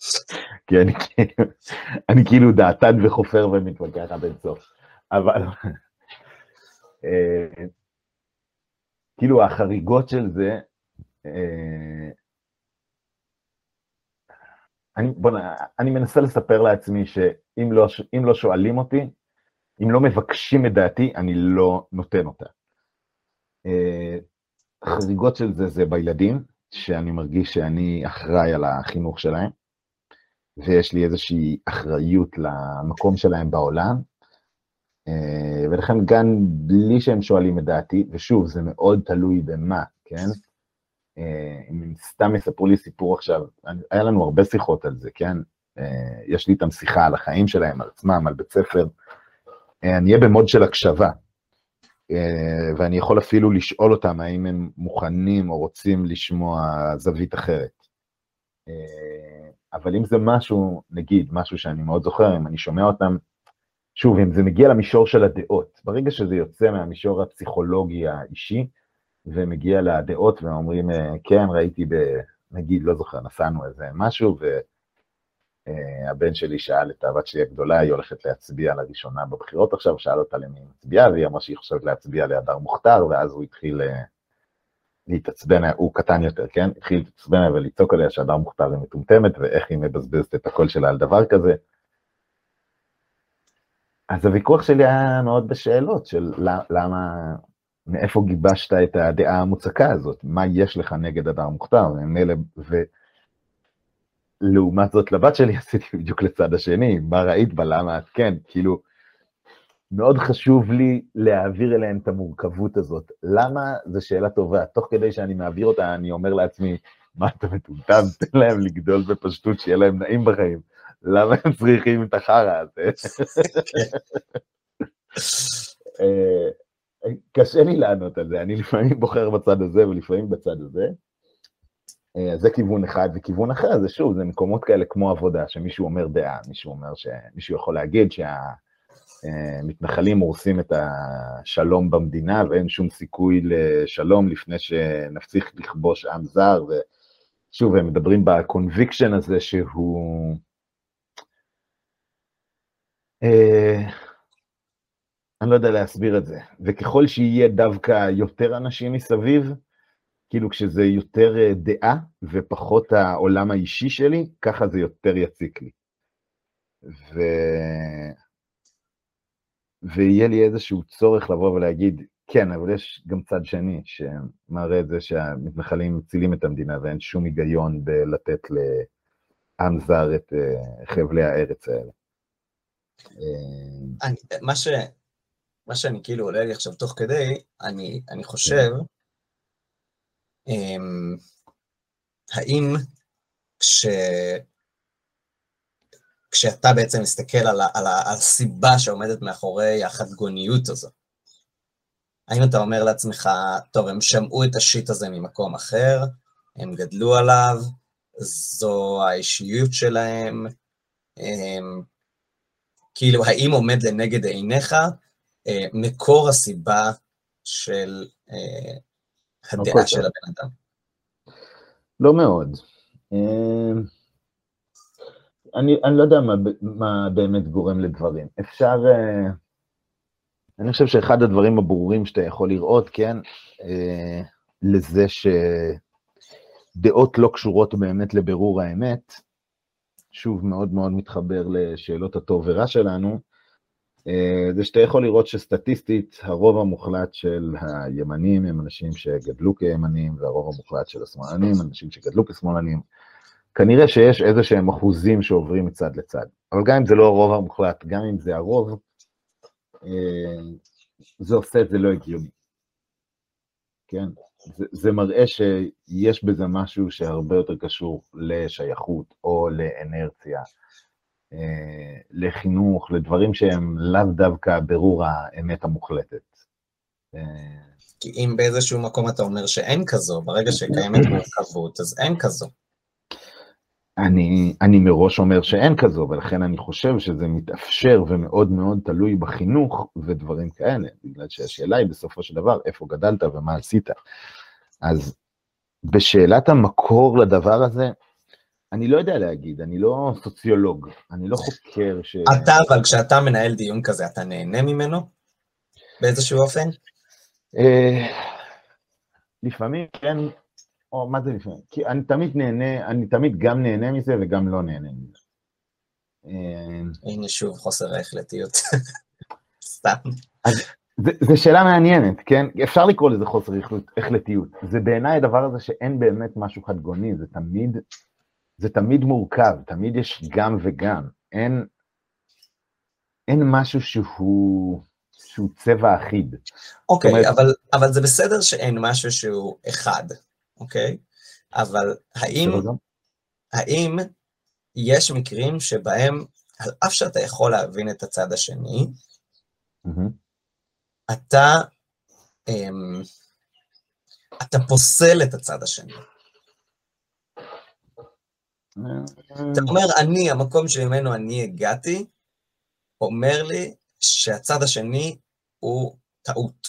כי אני, כאילו, אני כאילו דעתן וחופר ומתווכח עד אינסוף. אבל, אה, כאילו החריגות של זה, אה, אני, בוא, אני מנסה לספר לעצמי שאם לא, לא שואלים אותי, אם לא מבקשים את דעתי, אני לא נותן אותה. החריגות של זה זה בילדים, שאני מרגיש שאני אחראי על החינוך שלהם, ויש לי איזושהי אחריות למקום שלהם בעולם, ולכן גם בלי שהם שואלים את דעתי, ושוב, זה מאוד תלוי במה, כן? אם הם סתם יספרו לי סיפור עכשיו, היה לנו הרבה שיחות על זה, כן? יש לי איתם שיחה על החיים שלהם, על עצמם, על בית ספר. אני אהיה במוד של הקשבה, אה, ואני יכול אפילו לשאול אותם האם הם מוכנים או רוצים לשמוע זווית אחרת. אה, אבל אם זה משהו, נגיד, משהו שאני מאוד זוכר, אם אני שומע אותם, שוב, אם זה מגיע למישור של הדעות, ברגע שזה יוצא מהמישור הפסיכולוגי האישי, ומגיע לדעות ואומרים, אה, כן, ראיתי ב... נגיד, לא זוכר, נסענו איזה משהו, ו... אה, שלי שאל את הבת שלי הגדולה, היא הולכת להצביע לראשונה בבחירות עכשיו, שאל אותה למי היא מצביעה, והיא אמרה שהיא חושבת להצביע להדר מוכתר, ואז הוא התחיל אה, להתעצבן, הוא קטן יותר, כן? התחיל להתעצבן ולצעוק עליה שהדר מוכתר היא מטומטמת, ואיך היא מבזבזת את הקול שלה על דבר כזה. אז הוויכוח שלי היה מאוד בשאלות של למה, מאיפה גיבשת את הדעה המוצקה הזאת, מה יש לך נגד הדר מוכתר, ו... לעומת זאת לבת שלי עשיתי בדיוק לצד השני, מה ראית בה, למה את כן, כאילו, מאוד חשוב לי להעביר אליהם את המורכבות הזאת. למה? זו שאלה טובה. תוך כדי שאני מעביר אותה, אני אומר לעצמי, מה אתה מטומטם? תן להם לגדול בפשטות, שיהיה להם נעים בחיים. למה הם צריכים את החרא הזה? אה, קשה לי לענות על זה, אני לפעמים בוחר בצד הזה ולפעמים בצד הזה. אה, זה כיוון אחד, וכיוון אחר זה שוב, זה מקומות כאלה כמו עבודה, שמישהו אומר דעה, מישהו אומר שמישהו יכול להגיד שהמתנחלים הורסים את השלום במדינה ואין שום סיכוי לשלום לפני שנפסיק לכבוש עם זר, ושוב, הם מדברים בקונביקשן הזה שהוא... אני לא יודע להסביר את זה. וככל שיהיה דווקא יותר אנשים מסביב, כאילו כשזה יותר אה, דעה ופחות העולם האישי שלי, ככה זה יותר יציק לי. ו... ויהיה לי איזשהו צורך לבוא ולהגיד, כן, אבל יש גם צד שני שמראה את זה שהמתנחלים מצילים את המדינה ואין שום היגיון בלתת לעם זר את אה, חבלי הארץ האלה. אה, מה, ש, מה שאני כאילו עולה לי עכשיו תוך כדי, אני, אני חושב, אמ, האם כש... כשאתה בעצם מסתכל על, על, על הסיבה שעומדת מאחורי החדגוניות הזו, האם אתה אומר לעצמך, טוב, הם שמעו את השיט הזה ממקום אחר, הם גדלו עליו, זו האישיות שלהם, הם, כאילו, האם עומד לנגד עיניך מקור הסיבה של אה, הדעה של הבן אדם? לא מאוד. אה, אני, אני לא יודע מה, מה באמת גורם לדברים. אפשר... אה, אני חושב שאחד הדברים הברורים שאתה יכול לראות, כן, אה, לזה שדעות לא קשורות באמת לבירור האמת, שוב, מאוד מאוד מתחבר לשאלות הטוב ורע שלנו, אה, זה שאתה יכול לראות שסטטיסטית הרוב המוחלט של הימנים הם אנשים שגדלו כימנים, והרוב המוחלט של השמאלנים אנשים שגדלו כשמאלנים. כנראה שיש איזה שהם אחוזים שעוברים מצד לצד, אבל גם אם זה לא הרוב המוחלט, גם אם זה הרוב, אה, זה עושה את זה לא הגיוני. כן? זה, זה מראה שיש בזה משהו שהרבה יותר קשור לשייכות או לאנרציה, אה, לחינוך, לדברים שהם לאו דווקא ברור האמת המוחלטת. אה, כי אם באיזשהו מקום אתה אומר שאין כזו, ברגע שקיימת מורכבות, אז אין כזו. אני, אני מראש אומר שאין כזו, ולכן אני חושב שזה מתאפשר ומאוד מאוד תלוי בחינוך ודברים כאלה, בגלל שהשאלה היא בסופו של דבר איפה גדלת ומה עשית. אז בשאלת המקור לדבר הזה, אני לא יודע להגיד, אני לא סוציולוג, אני לא חוקר ש... אתה, אבל כשאתה מנהל דיון כזה, אתה נהנה ממנו? באיזשהו אופן? אה, לפעמים כן, או מה זה לפעמים? כי אני תמיד נהנה, אני תמיד גם נהנה מזה וגם לא נהנה מזה. אה, הנה שוב חוסר ההחלטיות. סתם. זו שאלה מעניינת, כן? אפשר לקרוא לזה חוסר החלטיות. זה בעיניי הדבר הזה שאין באמת משהו חדגוני, זה תמיד זה תמיד מורכב, תמיד יש גם וגם. אין, אין משהו שהוא, שהוא צבע אחיד. אוקיי, okay, אומרת... אבל, אבל זה בסדר שאין משהו שהוא אחד, אוקיי? Okay? אבל האם, האם יש מקרים שבהם, על אף שאתה יכול להבין את הצד השני, mm-hmm. אתה, um, אתה פוסל את הצד השני. אתה אומר, אני, המקום שממנו אני הגעתי, אומר לי שהצד השני הוא טעות.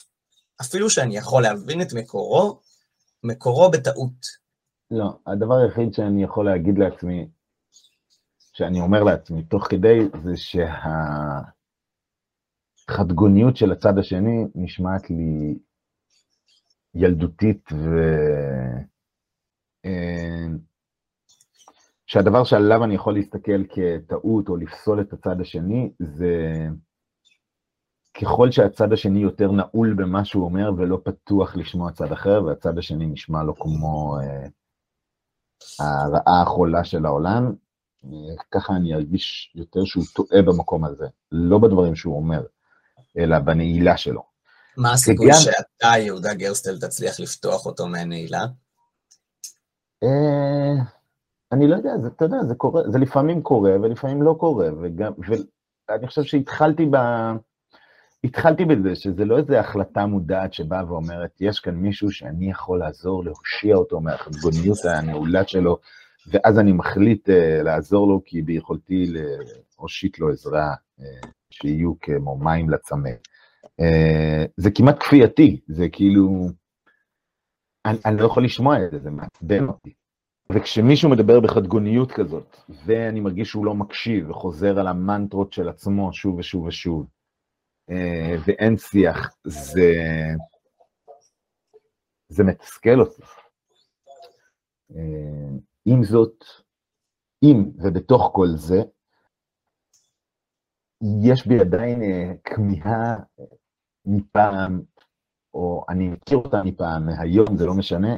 אפילו שאני יכול להבין את מקורו, מקורו בטעות. לא, הדבר היחיד שאני יכול להגיד לעצמי, שאני אומר לעצמי תוך כדי, זה שהחדגוניות של הצד השני נשמעת לי ילדותית ו... אה, שהדבר שעליו אני יכול להסתכל כטעות או לפסול את הצד השני, זה ככל שהצד השני יותר נעול במה שהוא אומר ולא פתוח לשמוע צד אחר, והצד השני נשמע לו כמו אה, הרעה החולה של העולם, ככה אני ארגיש יותר שהוא טועה במקום הזה, לא בדברים שהוא אומר, אלא בנעילה שלו. מה הסיכוי וגם- שאתה, יהודה גרסטל, תצליח לפתוח אותו מהנעילה? אה, אני לא יודע, זה, אתה יודע, זה קורה, זה לפעמים קורה ולפעמים לא קורה, וגם, ואני חושב שהתחלתי ב... התחלתי בזה שזה לא איזו החלטה מודעת שבאה ואומרת, יש כאן מישהו שאני יכול לעזור להושיע אותו מהחשבוניות הנעולה שלו, ואז אני מחליט uh, לעזור לו כי ביכולתי להושיט לו עזרה, uh, שיהיו כמו מים לצמא. Uh, זה כמעט כפייתי, זה כאילו, אני, אני לא יכול לשמוע את זה, זה מעצבן אותי. וכשמישהו מדבר בחדגוניות כזאת, ואני מרגיש שהוא לא מקשיב וחוזר על המנטרות של עצמו שוב ושוב ושוב, אה, ואין שיח, זה, זה מתסכל אותי. אה, עם זאת, אם ובתוך כל זה, יש בי עדיין אה, כמיהה מפעם, או אני מכיר אותה מפעם, מהיום, זה לא משנה,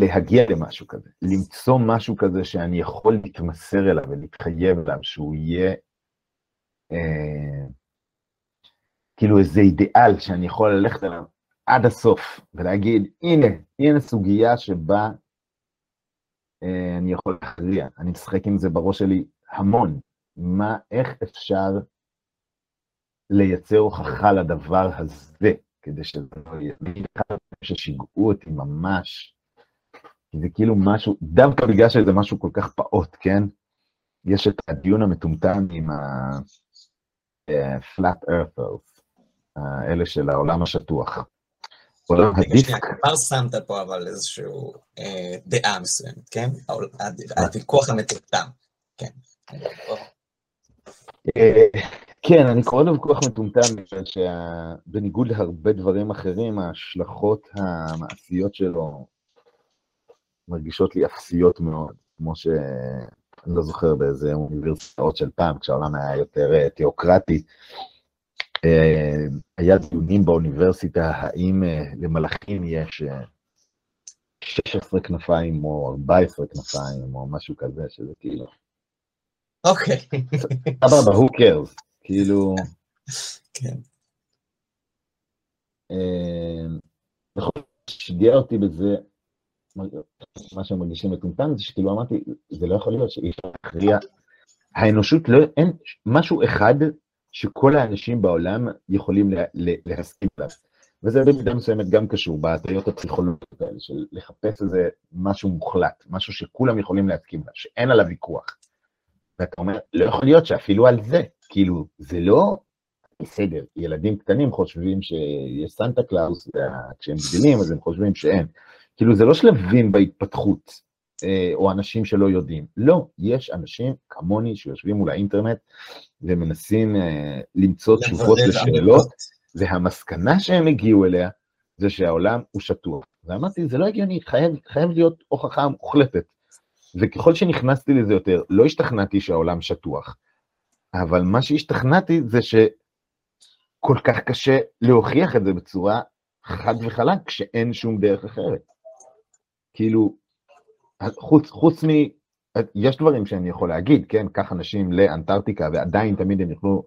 להגיע למשהו כזה, למצוא משהו כזה שאני יכול להתמסר אליו ולהתחייב אליו, שהוא יהיה אה, כאילו איזה אידיאל שאני יכול ללכת אליו עד הסוף ולהגיד, הנה, הנה סוגיה שבה אה, אני יכול להכריע, אני משחק עם זה בראש שלי המון, מה, איך אפשר לייצר הוכחה לדבר הזה, כדי שזה לא יהיה, אחד הדברים ששיגעו אותי ממש, כי זה כאילו משהו, דווקא בגלל שזה משהו כל כך פעוט, כן? יש את הדיון המטומטם עם ה-flat earthers, האלה של העולם השטוח. עולם הדיסק, כבר שמת פה אבל איזושהי אה, דעה מסוימת, כן? הוויכוח המטומטם, כן. אה, כן, אני קורא לו ויכוח מטומטם, בגלל שבניגוד להרבה דברים אחרים, ההשלכות המעשיות שלו מרגישות לי אפסיות מאוד, כמו ש... אני לא זוכר באיזה אוניברסיטאות של פעם, כשהעולם היה יותר אה, תיאוקרטי, אה, היה דיונים באוניברסיטה האם אה, למלאכים יש אה, 16 כנפיים או 14 כנפיים או משהו כזה, שזה כאילו, אוקיי, סבבה, who cares, כאילו, כן. בכל זאת, שיגע אותי בזה, מה שהם מרגישים מטומטם, זה שכאילו אמרתי, זה לא יכול להיות שאי אפשר להכריע, האנושות לא, אין משהו אחד שכל האנשים בעולם יכולים לה, לה, להסכים עליו. וזה במידה מסוימת גם קשור בהטיות הפסיכולוגיות האלה, של לחפש איזה משהו מוחלט, משהו שכולם יכולים להסכים עליו, שאין עליו ויכוח. ואתה אומר, לא יכול להיות שאפילו על זה, כאילו, זה לא בסדר, ילדים קטנים חושבים שיש סנטה קלאוס, וכשהם גדלים אז הם חושבים שאין. כאילו, זה לא שלבים בהתפתחות, אה, או אנשים שלא יודעים. לא, יש אנשים כמוני שיושבים מול האינטרנט ומנסים אה, למצוא תשובות לשאלות. והמסקנה שהם הגיעו אליה זה שהעולם הוא שטוח. ואמרתי, זה לא הגיוני, חייב, חייב להיות הוכחה מוחלטת. וככל שנכנסתי לזה יותר, לא השתכנעתי שהעולם שטוח, אבל מה שהשתכנעתי זה שכל כך קשה להוכיח את זה בצורה חד וחלק, כשאין שום דרך אחרת. כאילו, חוץ, חוץ מ... יש דברים שאני יכול להגיד, כן? קח אנשים לאנטארקטיקה, ועדיין תמיד הם יוכלו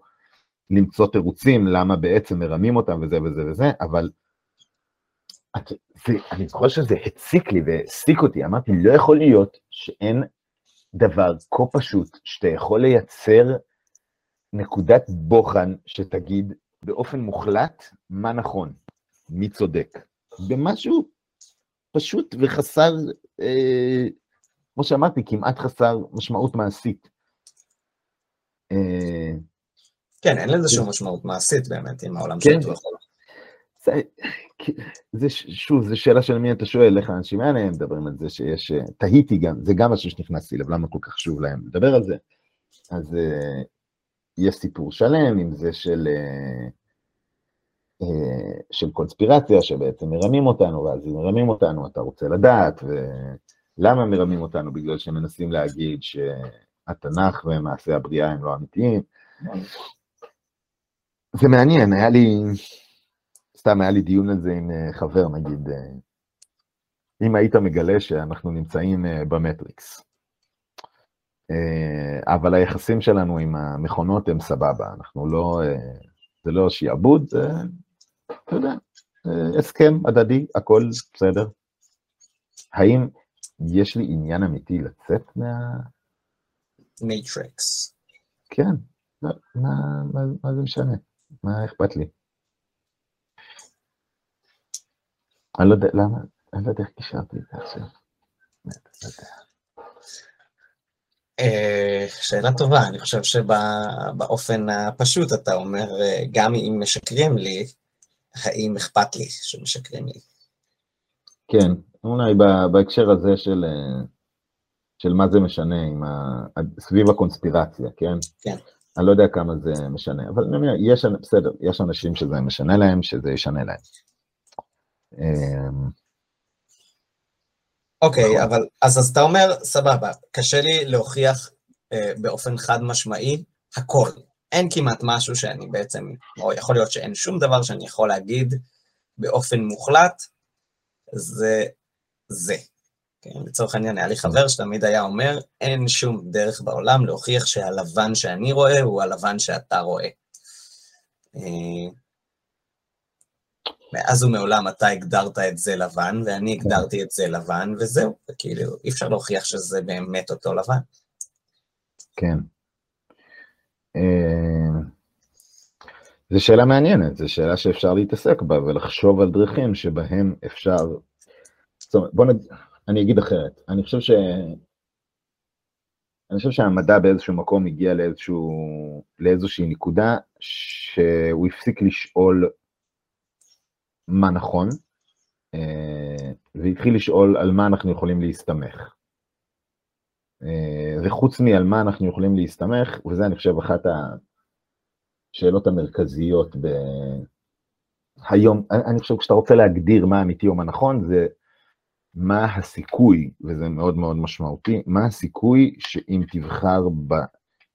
למצוא תירוצים למה בעצם מרמים אותם וזה וזה וזה, אבל את, זה, אני זוכר שזה הציק לי והעסיק אותי, אמרתי, לא יכול להיות שאין דבר כה פשוט שאתה יכול לייצר נקודת בוחן שתגיד באופן מוחלט מה נכון, מי צודק. במשהו פשוט וחסר, אה, כמו שאמרתי, כמעט חסר משמעות מעשית. אה, כן, אין לזה שום משמעות מעשית באמת, אם העולם כן. או לא. זה, זה, שוב, זו שאלה של מי אתה שואל, איך האנשים האלה מדברים על זה שיש, אה, תהיתי גם, זה גם משהו שנכנסתי אליו, למה כל כך חשוב להם לדבר על זה. אז uh, יש סיפור שלם עם זה של, uh, של קונספירציה, שבעצם מרמים אותנו, ואז אם מרמים אותנו, אתה רוצה לדעת, ולמה מרמים אותנו? בגלל שהם מנסים להגיד שהתנ"ך ומעשי הבריאה הם לא אמיתיים. זה מעניין, היה לי, סתם היה לי דיון על זה עם אה, חבר, נגיד, אה, אם היית מגלה שאנחנו נמצאים אה, במטריקס, אה, אבל היחסים שלנו עם המכונות הם סבבה, אנחנו לא, אה, זה לא שיעבוד, זה, אתה יודע, אה, הסכם הדדי, הכל בסדר. האם יש לי עניין אמיתי לצאת מה... Matrix. כן, מה, מה, מה זה משנה? מה אכפת לי? אני לא יודע, למה, אני לא יודע איך קישרתי את זה עכשיו. אה, שאלה טובה, אני חושב שבאופן הפשוט אתה אומר, אה, גם אם משקרים לי, האם אכפת לי שמשקרים לי? כן, אולי בהקשר הזה של, אה, של מה זה משנה, ה... סביב הקונספירציה, כן? כן. אני לא יודע כמה זה משנה, אבל אני אומר, יש, בסדר, יש אנשים שזה משנה להם, שזה ישנה להם. אמ, אוקיי, okay, נכון. אבל אז, אז אתה אומר, סבבה, קשה לי להוכיח אה, באופן חד משמעי הכל. אין כמעט משהו שאני בעצם, או יכול להיות שאין שום דבר שאני יכול להגיד באופן מוחלט, זה זה. כן, לצורך העניין, היה לי חבר שתמיד היה אומר, אין שום דרך בעולם להוכיח שהלבן שאני רואה הוא הלבן שאתה רואה. אה, מאז ומעולם אתה הגדרת את זה לבן, ואני. הגדרתי את זה לבן, וזהו, וכאילו, אי אפשר להוכיח שזה באמת אותו לבן. כן. אה, זו שאלה מעניינת, זו שאלה שאפשר להתעסק בה ולחשוב על דרכים שבהם אפשר... זאת אומרת, בוא נגיד, אני אגיד אחרת, אני חושב ש... אני חושב שהמדע באיזשהו מקום הגיע לאיזשהו, לאיזושהי נקודה שהוא הפסיק לשאול מה נכון, אה, והתחיל לשאול על מה אנחנו יכולים להסתמך. אה, וחוץ מעל מה אנחנו יכולים להסתמך, וזה אני חושב אחת השאלות המרכזיות ב... היום, אני חושב כשאתה רוצה להגדיר מה אמיתי או מה נכון, זה מה הסיכוי, וזה מאוד מאוד משמעותי, מה הסיכוי שאם תבחר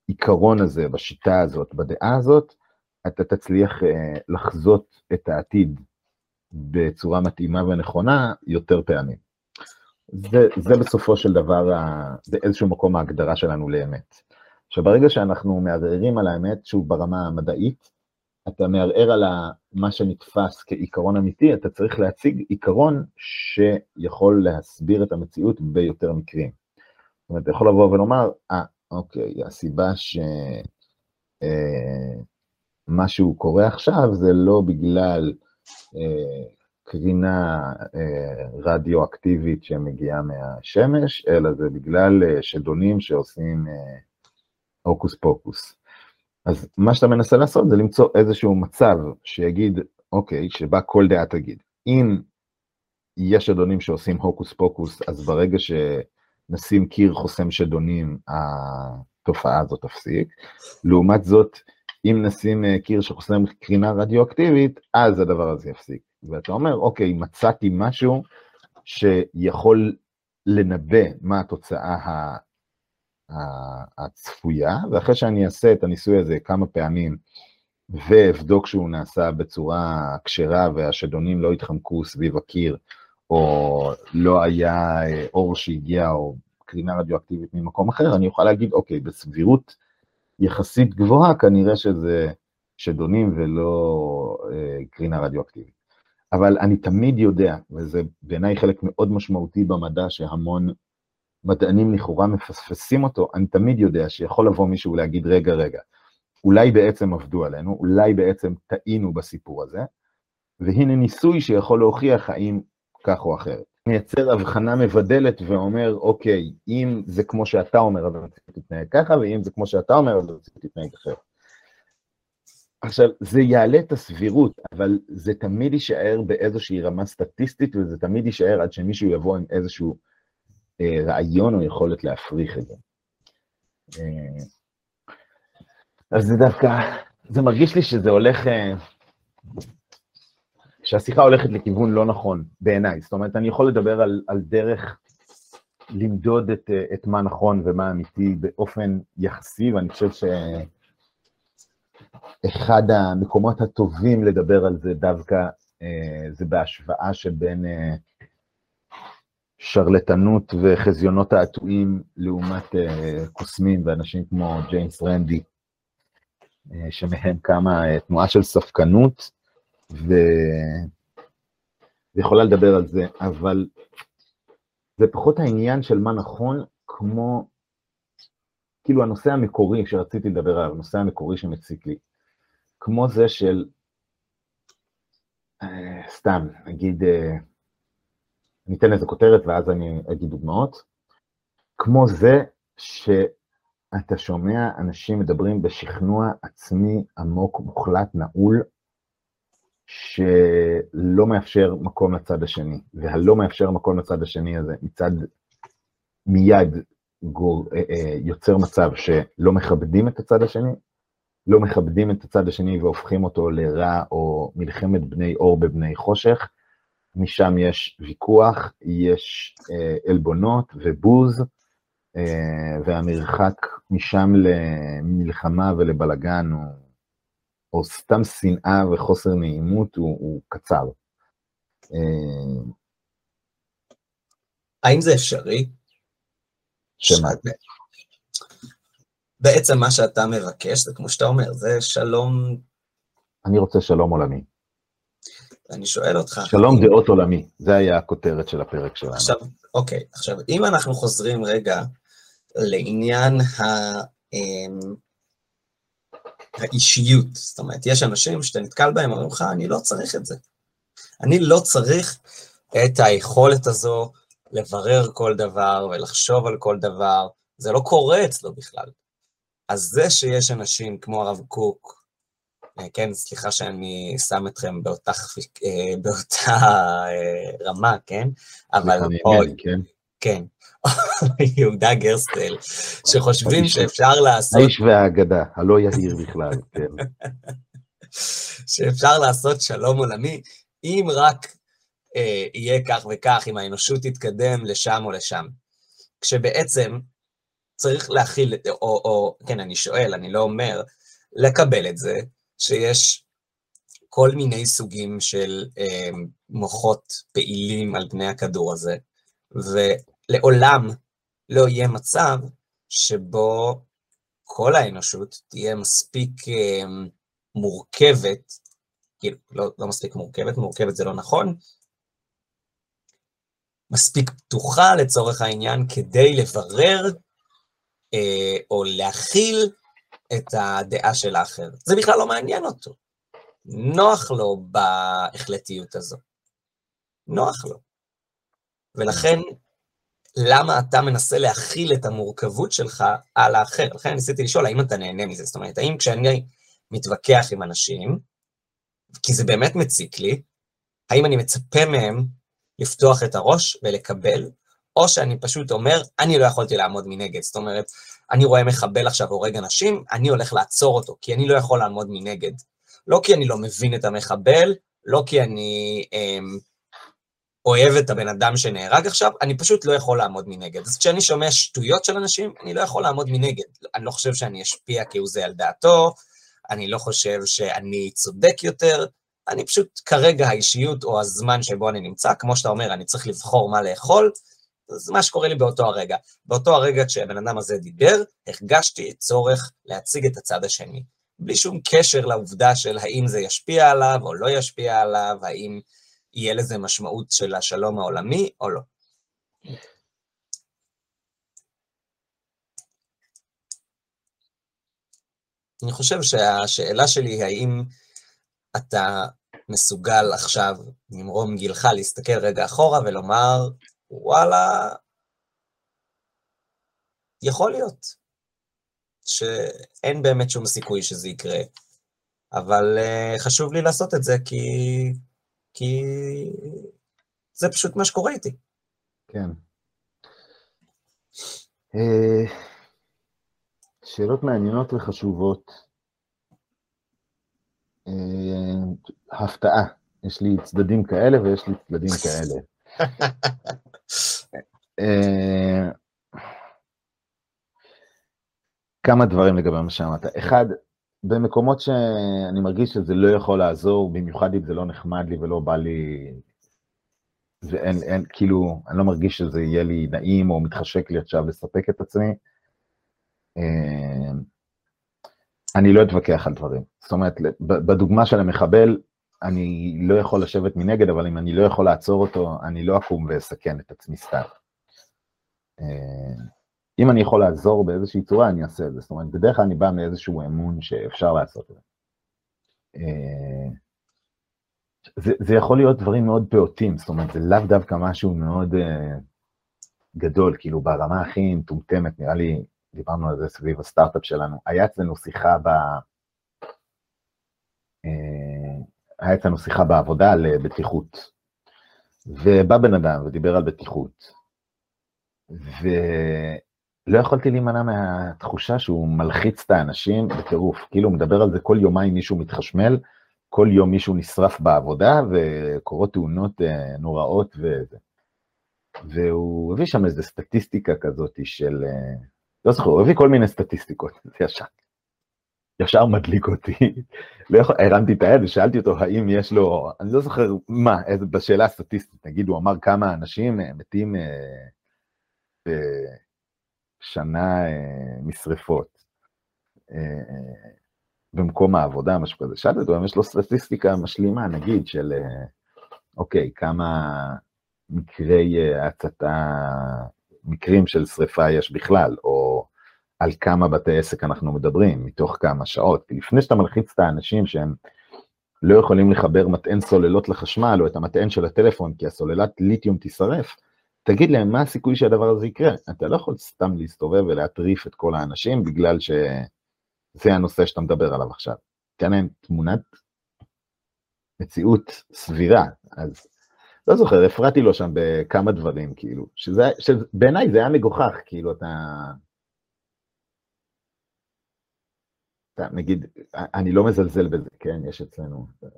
בעיקרון הזה, בשיטה הזאת, בדעה הזאת, אתה תצליח אה, לחזות את העתיד בצורה מתאימה ונכונה יותר פעמים. זה, זה בסופו של דבר, באיזשהו מקום ההגדרה שלנו לאמת. עכשיו, ברגע שאנחנו מערערים על האמת, שוב ברמה המדעית, אתה מערער על מה שנתפס כעיקרון אמיתי, אתה צריך להציג עיקרון שיכול להסביר את המציאות ביותר מקרים. זאת אומרת, אתה יכול לבוא ולומר, אה, אוקיי, הסיבה שמשהו אה, קורה עכשיו זה לא בגלל אה, קרינה אה, רדיואקטיבית שמגיעה מהשמש, אלא זה בגלל אה, שדונים שעושים הוקוס פוקוס. אז מה שאתה מנסה לעשות זה למצוא איזשהו מצב שיגיד, אוקיי, שבה כל דעה תגיד. אם יש שדונים שעושים הוקוס פוקוס, אז ברגע שנשים קיר חוסם שדונים, התופעה הזאת תפסיק. לעומת זאת, אם נשים אה, קיר שחוסם קרינה רדיואקטיבית, אז הדבר הזה יפסיק. ואתה אומר, אוקיי, מצאתי משהו שיכול לנבא מה התוצאה הצפויה, ואחרי שאני אעשה את הניסוי הזה כמה פעמים, ואבדוק שהוא נעשה בצורה כשרה והשדונים לא התחמקו סביב הקיר, או לא היה אה, אור שהגיע, או קרינה רדיואקטיבית ממקום אחר, אני אוכל להגיד, אוקיי, בסבירות יחסית גבוהה, כנראה שזה שדונים ולא אה, קרינה רדיואקטיבית. אבל אני תמיד יודע, וזה בעיניי חלק מאוד משמעותי במדע, שהמון מדענים לכאורה מפספסים אותו, אני תמיד יודע שיכול לבוא מישהו ולהגיד, רגע, רגע, אולי בעצם עבדו עלינו, אולי בעצם טעינו בסיפור הזה, והנה ניסוי שיכול להוכיח האם כך או אחרת. מייצר הבחנה מבדלת ואומר, אוקיי, אם זה כמו שאתה אומר, אז צריך להתנהג ככה, ואם זה כמו שאתה אומר, אז צריך להתנהג אחרת. עכשיו, זה יעלה את הסבירות, אבל זה תמיד יישאר באיזושהי רמה סטטיסטית, וזה תמיד יישאר עד שמישהו יבוא עם איזשהו אה, רעיון או יכולת להפריך את זה. אה, אז זה דווקא, זה מרגיש לי שזה הולך, אה, שהשיחה הולכת לכיוון לא נכון בעיניי. זאת אומרת, אני יכול לדבר על, על דרך למדוד את, את מה נכון ומה אמיתי באופן יחסי, ואני חושב שאחד המקומות הטובים לדבר על זה דווקא זה בהשוואה שבין שרלטנות וחזיונות תעתועים לעומת uh, קוסמים ואנשים כמו ג'יימס רנדי, שמהם קמה תנועה של ספקנות. ויכולה לדבר על זה, אבל זה פחות העניין של מה נכון, כמו, כאילו הנושא המקורי שרציתי לדבר עליו, הנושא המקורי שמציק לי, כמו זה של, uh, סתם, נגיד, uh, אני אתן לזה כותרת ואז אני אגיד דוגמאות, כמו זה שאתה שומע אנשים מדברים בשכנוע עצמי עמוק, מוחלט, נעול, שלא מאפשר מקום לצד השני, והלא מאפשר מקום לצד השני הזה מצד מיד גור, אה, אה, יוצר מצב שלא מכבדים את הצד השני, לא מכבדים את הצד השני והופכים אותו לרע או מלחמת בני אור בבני חושך, משם יש ויכוח, יש אה, עלבונות ובוז, והמרחק משם למלחמה ולבלגן, או, או סתם שנאה וחוסר נעימות, הוא, הוא קצר. האם זה אפשרי? שמה? בעצם מה שאתה מבקש, זה כמו שאתה אומר, זה שלום... אני רוצה שלום עולמי. ואני שואל אותך... שלום אם... דעות עולמי, זה היה הכותרת של הפרק שלנו. עכשיו, אוקיי, עכשיו, אם אנחנו חוזרים רגע לעניין ה... אמ, האישיות, זאת אומרת, יש אנשים שאתה נתקל בהם, אומרים לך, אני לא צריך את זה. אני לא צריך את היכולת הזו לברר כל דבר ולחשוב על כל דבר, זה לא קורה אצלו בכלל. אז זה שיש אנשים כמו הרב קוק, אה, כן, סליחה שאני שם אתכם באותה, אה, באותה אה, רמה, כן? אבל אוי, כן. כן, יהודה גרסטל, שחושבים שאפשר לעשות... האיש והאגדה, הלא יהיר בכלל, כן. שאפשר לעשות שלום עולמי, אם רק אה, יהיה כך וכך, אם האנושות תתקדם לשם או לשם. כשבעצם צריך להכיל, או, או, כן, אני שואל, אני לא אומר, לקבל את זה, שיש כל מיני סוגים של אה, מוחות פעילים על פני הכדור הזה, ולעולם לא יהיה מצב שבו כל האנושות תהיה מספיק אה, מורכבת, כאילו, לא, לא מספיק מורכבת, מורכבת זה לא נכון, מספיק פתוחה לצורך העניין כדי לברר אה, או להכיל את הדעה של האחר. זה בכלל לא מעניין אותו. נוח לו בהחלטיות הזו. נוח לו. ולכן, למה אתה מנסה להכיל את המורכבות שלך על האחר? לכן ניסיתי לשאול, האם אתה נהנה מזה? זאת אומרת, האם כשאני מתווכח עם אנשים, כי זה באמת מציק לי, האם אני מצפה מהם לפתוח את הראש ולקבל, או שאני פשוט אומר, אני לא יכולתי לעמוד מנגד. זאת אומרת, אני רואה מחבל עכשיו הורג אנשים, אני הולך לעצור אותו, כי אני לא יכול לעמוד מנגד. לא כי אני לא מבין את המחבל, לא כי אני אמ, אוהב את הבן אדם שנהרג עכשיו, אני פשוט לא יכול לעמוד מנגד. אז כשאני שומע שטויות של אנשים, אני לא יכול לעמוד מנגד. אני לא חושב שאני אשפיע כהוא זה על דעתו, אני לא חושב שאני צודק יותר, אני פשוט כרגע האישיות או הזמן שבו אני נמצא, כמו שאתה אומר, אני צריך לבחור מה לאכול, זה מה שקורה לי באותו הרגע. באותו הרגע כשהבן אדם הזה דיבר, הרגשתי צורך להציג את הצד השני. בלי שום קשר לעובדה של האם זה ישפיע עליו או לא ישפיע עליו, האם יהיה לזה משמעות של השלום העולמי או לא. אני חושב שהשאלה שלי היא האם אתה מסוגל עכשיו, ממרום גילך, להסתכל רגע אחורה ולומר, וואלה, יכול להיות שאין באמת שום סיכוי שזה יקרה, אבל uh, חשוב לי לעשות את זה כי, כי זה פשוט מה שקורה איתי. כן. Uh, שאלות מעניינות וחשובות. Uh, הפתעה, יש לי צדדים כאלה ויש לי צדדים כאלה. אה, כמה דברים לגבי מה שאמרת. אחד, במקומות שאני מרגיש שזה לא יכול לעזור, במיוחד אם זה לא נחמד לי ולא בא לי ואין, אין, כאילו, אני לא מרגיש שזה יהיה לי נעים או מתחשק לי עכשיו לספק את עצמי. אה, אני לא אתווכח על דברים. זאת אומרת, בדוגמה של המחבל, אני לא יכול לשבת מנגד, אבל אם אני לא יכול לעצור אותו, אני לא אקום ואסכן את עצמי סתם. אה, אם אני יכול לעזור באיזושהי צורה, אני אעשה את זה. זאת אומרת, בדרך כלל אני בא מאיזשהו אמון שאפשר לעשות את זה. אה, זה, יכול להיות דברים מאוד פעוטים, זאת אומרת, זה לאו דווקא משהו מאוד uh, גדול, כאילו ברמה הכי מטומטמת, נראה לי, דיברנו על זה סביב הסטארט-אפ שלנו, היה אצלנו שיחה ב... Uh, היה אצלנו שיחה בעבודה על בטיחות, ובא בן אדם ודיבר על בטיחות, ולא יכולתי להימנע מהתחושה שהוא מלחיץ את האנשים בטירוף, כאילו הוא מדבר על זה כל יומיים מישהו מתחשמל, כל יום מישהו נשרף בעבודה וקורות תאונות אה, נוראות וזה. והוא הביא שם איזו סטטיסטיקה כזאת של, אה, לא זוכר, הוא הביא כל מיני סטטיסטיקות, זה ישר, ישר מדליק אותי. לא יכול, הרמתי את היד ושאלתי אותו האם יש לו, אני לא זוכר מה, בשאלה הסטטיסטית, נגיד הוא אמר כמה אנשים אה, מתים בשנה משרפות. במקום העבודה, משהו כזה. שאלתי אותו אם יש לו סטטיסטיקה משלימה, נגיד, של אה, אוקיי, כמה מקרי אה, הצתה, מקרים של שריפה יש בכלל, או על כמה בתי עסק אנחנו מדברים, מתוך כמה שעות. כי לפני שאתה מלחיץ את האנשים שהם לא יכולים לחבר מטען סוללות לחשמל, או את המטען של הטלפון, כי הסוללת ליתיום תישרף, תגיד להם מה הסיכוי שהדבר הזה יקרה. אתה לא יכול סתם להסתובב ולהטריף את כל האנשים בגלל ש... זה הנושא שאתה מדבר עליו עכשיו. תן להם תמונת מציאות סבירה, אז לא זוכר, הפרעתי לו שם בכמה דברים, כאילו, שזה, שבעיניי זה היה מגוחך, כאילו, אתה... אתה, נגיד, אני לא מזלזל בזה, כן, יש אצלנו, אה,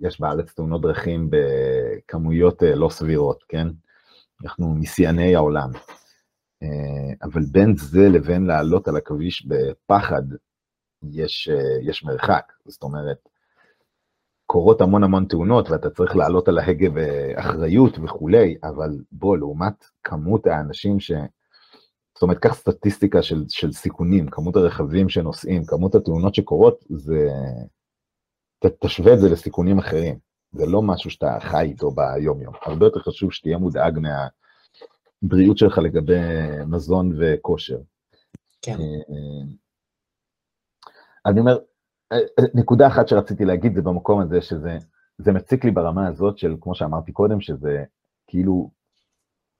יש בארץ תאונות דרכים בכמויות אה, לא סבירות, כן? אנחנו משיאני העולם. אה, אבל בין זה לבין לעלות על הכביש בפחד, יש, יש מרחק. זאת אומרת, קורות המון המון תאונות ואתה צריך לעלות על ההגה באחריות וכולי, אבל בוא, לעומת כמות האנשים ש... זאת אומרת, קח סטטיסטיקה של, של סיכונים, כמות הרכבים שנוסעים, כמות התאונות שקורות, זה... ת, תשווה את זה לסיכונים אחרים. זה לא משהו שאתה חי איתו ביום-יום. הרבה יותר חשוב שתהיה מודאג מה... הבריאות שלך לגבי מזון וכושר. כן. אה, אני אומר, אה, נקודה אחת שרציתי להגיד זה במקום הזה, שזה זה מציק לי ברמה הזאת של, כמו שאמרתי קודם, שזה כאילו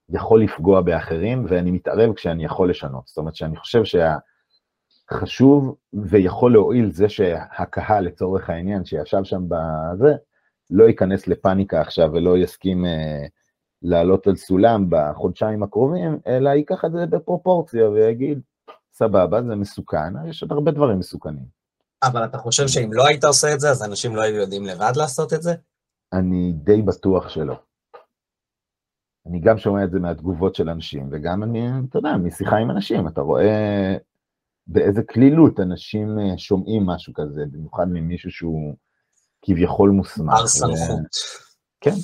יכול לפגוע באחרים, ואני מתערב כשאני יכול לשנות. זאת אומרת שאני חושב שהחשוב ויכול להועיל זה שהקהל, לצורך העניין, שישב שם בזה, לא ייכנס לפאניקה עכשיו ולא יסכים אה, לעלות על סולם בחודשיים הקרובים, אלא ייקח את זה בפרופורציה ויגיד, סבבה, זה מסוכן, יש עוד הרבה דברים מסוכנים. אבל אתה חושב שאם לא היית עושה את זה, אז אנשים לא היו יודעים לבד לעשות את זה? אני די בטוח שלא. אני גם שומע את זה מהתגובות של אנשים, וגם אני, אתה יודע, משיחה עם אנשים, אתה רואה באיזה קלילות אנשים אה, שומעים משהו כזה, במיוחד ממישהו שהוא כביכול מוסמך. בר סמכות. כן,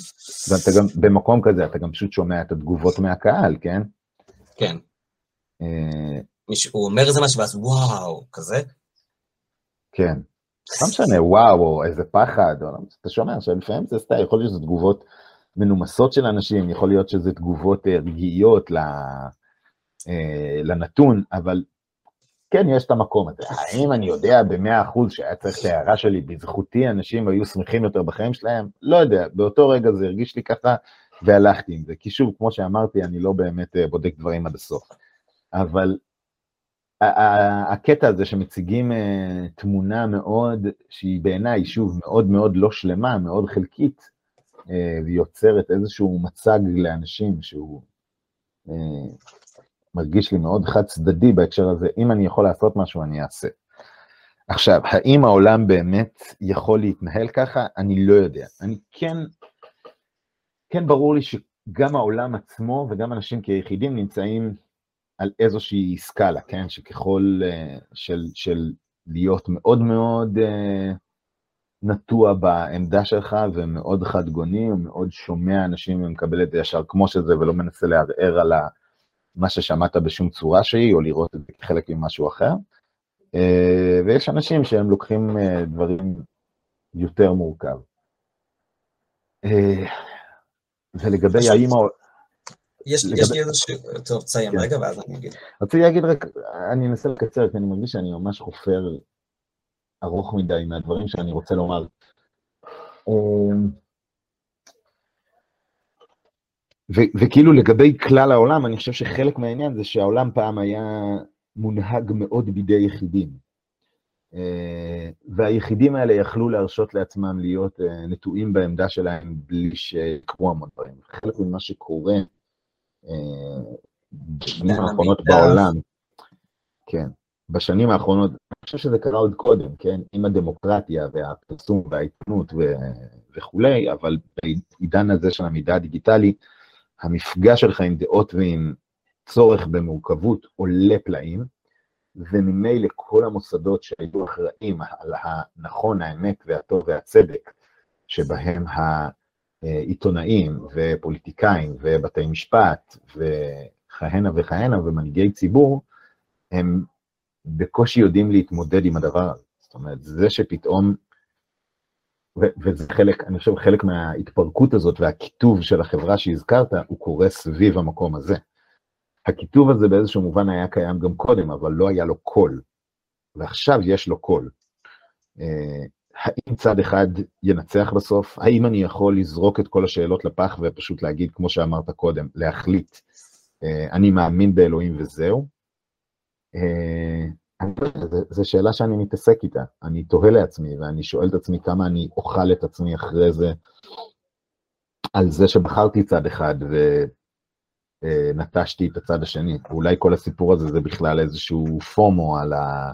ואתה גם, במקום כזה, אתה גם פשוט שומע את התגובות מהקהל, כן? כן. אה, מישהו אומר איזה משהו, ואז וואו, כזה? כן. לא משנה, וואו, או איזה פחד, או, לא אתה שומע שלפעמים זה סתם, יכול להיות שזה תגובות מנומסות של אנשים, יכול להיות שזה תגובות אה, רגעיות אה, לנתון, אבל כן, יש את המקום הזה. האם אני יודע במאה אחוז שהיה צריך את ההערה שלי, בזכותי אנשים היו שמחים יותר בחיים שלהם? לא יודע, באותו רגע זה הרגיש לי ככה, והלכתי עם זה. כי שוב, כמו שאמרתי, אני לא באמת אה, בודק דברים עד הסוף. אבל הקטע הזה שמציגים אה, תמונה מאוד, שהיא בעיניי, שוב, מאוד מאוד לא שלמה, מאוד חלקית, אה, ויוצרת איזשהו מצג לאנשים שהוא מרגיש לי מאוד חד צדדי בהקשר הזה, אם אני יכול לעשות משהו, אני אעשה. עכשיו, האם העולם באמת יכול להתנהל ככה? אני לא יודע. אני כן, כן ברור לי שגם העולם עצמו וגם אנשים כיחידים נמצאים על איזושהי סקאלה, כן? שככל, uh, של, של להיות מאוד מאוד uh, נטוע בעמדה שלך ומאוד חד גוני, ומאוד שומע אנשים ומקבל את זה ישר כמו שזה, ולא מנסה לערער על מה ששמעת בשום צורה שהיא, או לראות את זה כחלק ממשהו אחר. אה, ויש אנשים שהם לוקחים אה, דברים יותר מורכב. אה, ולגבי האם... יש, לגבי... יש לי איזשהו... טוב, תסיים כן. רגע ואז אני אגיד. רציתי להגיד רק, אני אנסה לקצר, כי אני מרגיש שאני ממש חופר ארוך מדי מהדברים שאני רוצה לומר. אמ, ו- וכאילו לגבי כלל העולם, אני חושב שחלק מהעניין זה שהעולם פעם היה מונהג מאוד בידי יחידים. אה, והיחידים האלה יכלו להרשות לעצמם להיות אה, נטועים בעמדה שלהם בלי שיקרו המון דברים. חלק ממה שקורה בשנים האחרונות בעולם, כן, בשנים האחרונות, אני חושב שזה קרה עוד קודם, כן, עם הדמוקרטיה והפרסום והעיתונות וכולי, אבל בעידן הזה של המידע הדיגיטלי, המפגש שלך עם דעות ועם צורך במורכבות עולה פלאים, וממילא כל המוסדות שהיו אחראים על הנכון, האמת והטוב והצדק, שבהם העיתונאים ופוליטיקאים ובתי משפט וכהנה וכהנה ומנהיגי ציבור, הם בקושי יודעים להתמודד עם הדבר הזה. זאת אומרת, זה שפתאום, ו- וזה חלק, אני חושב, חלק מההתפרקות הזאת והקיטוב של החברה שהזכרת, הוא קורה סביב המקום הזה. הקיטוב הזה באיזשהו מובן היה קיים גם קודם, אבל לא היה לו קול, ועכשיו יש לו קול. אה, האם צד אחד ינצח בסוף? האם אני יכול לזרוק את כל השאלות לפח ופשוט להגיד, כמו שאמרת קודם, להחליט, אה, אני מאמין באלוהים וזהו? אה, זו שאלה שאני מתעסק איתה, אני תוהה לעצמי, ואני שואל את עצמי כמה אני אוכל את עצמי אחרי זה, על זה שבחרתי צד אחד ונטשתי את הצד השני. ואולי כל הסיפור הזה זה בכלל איזשהו פומו על ה...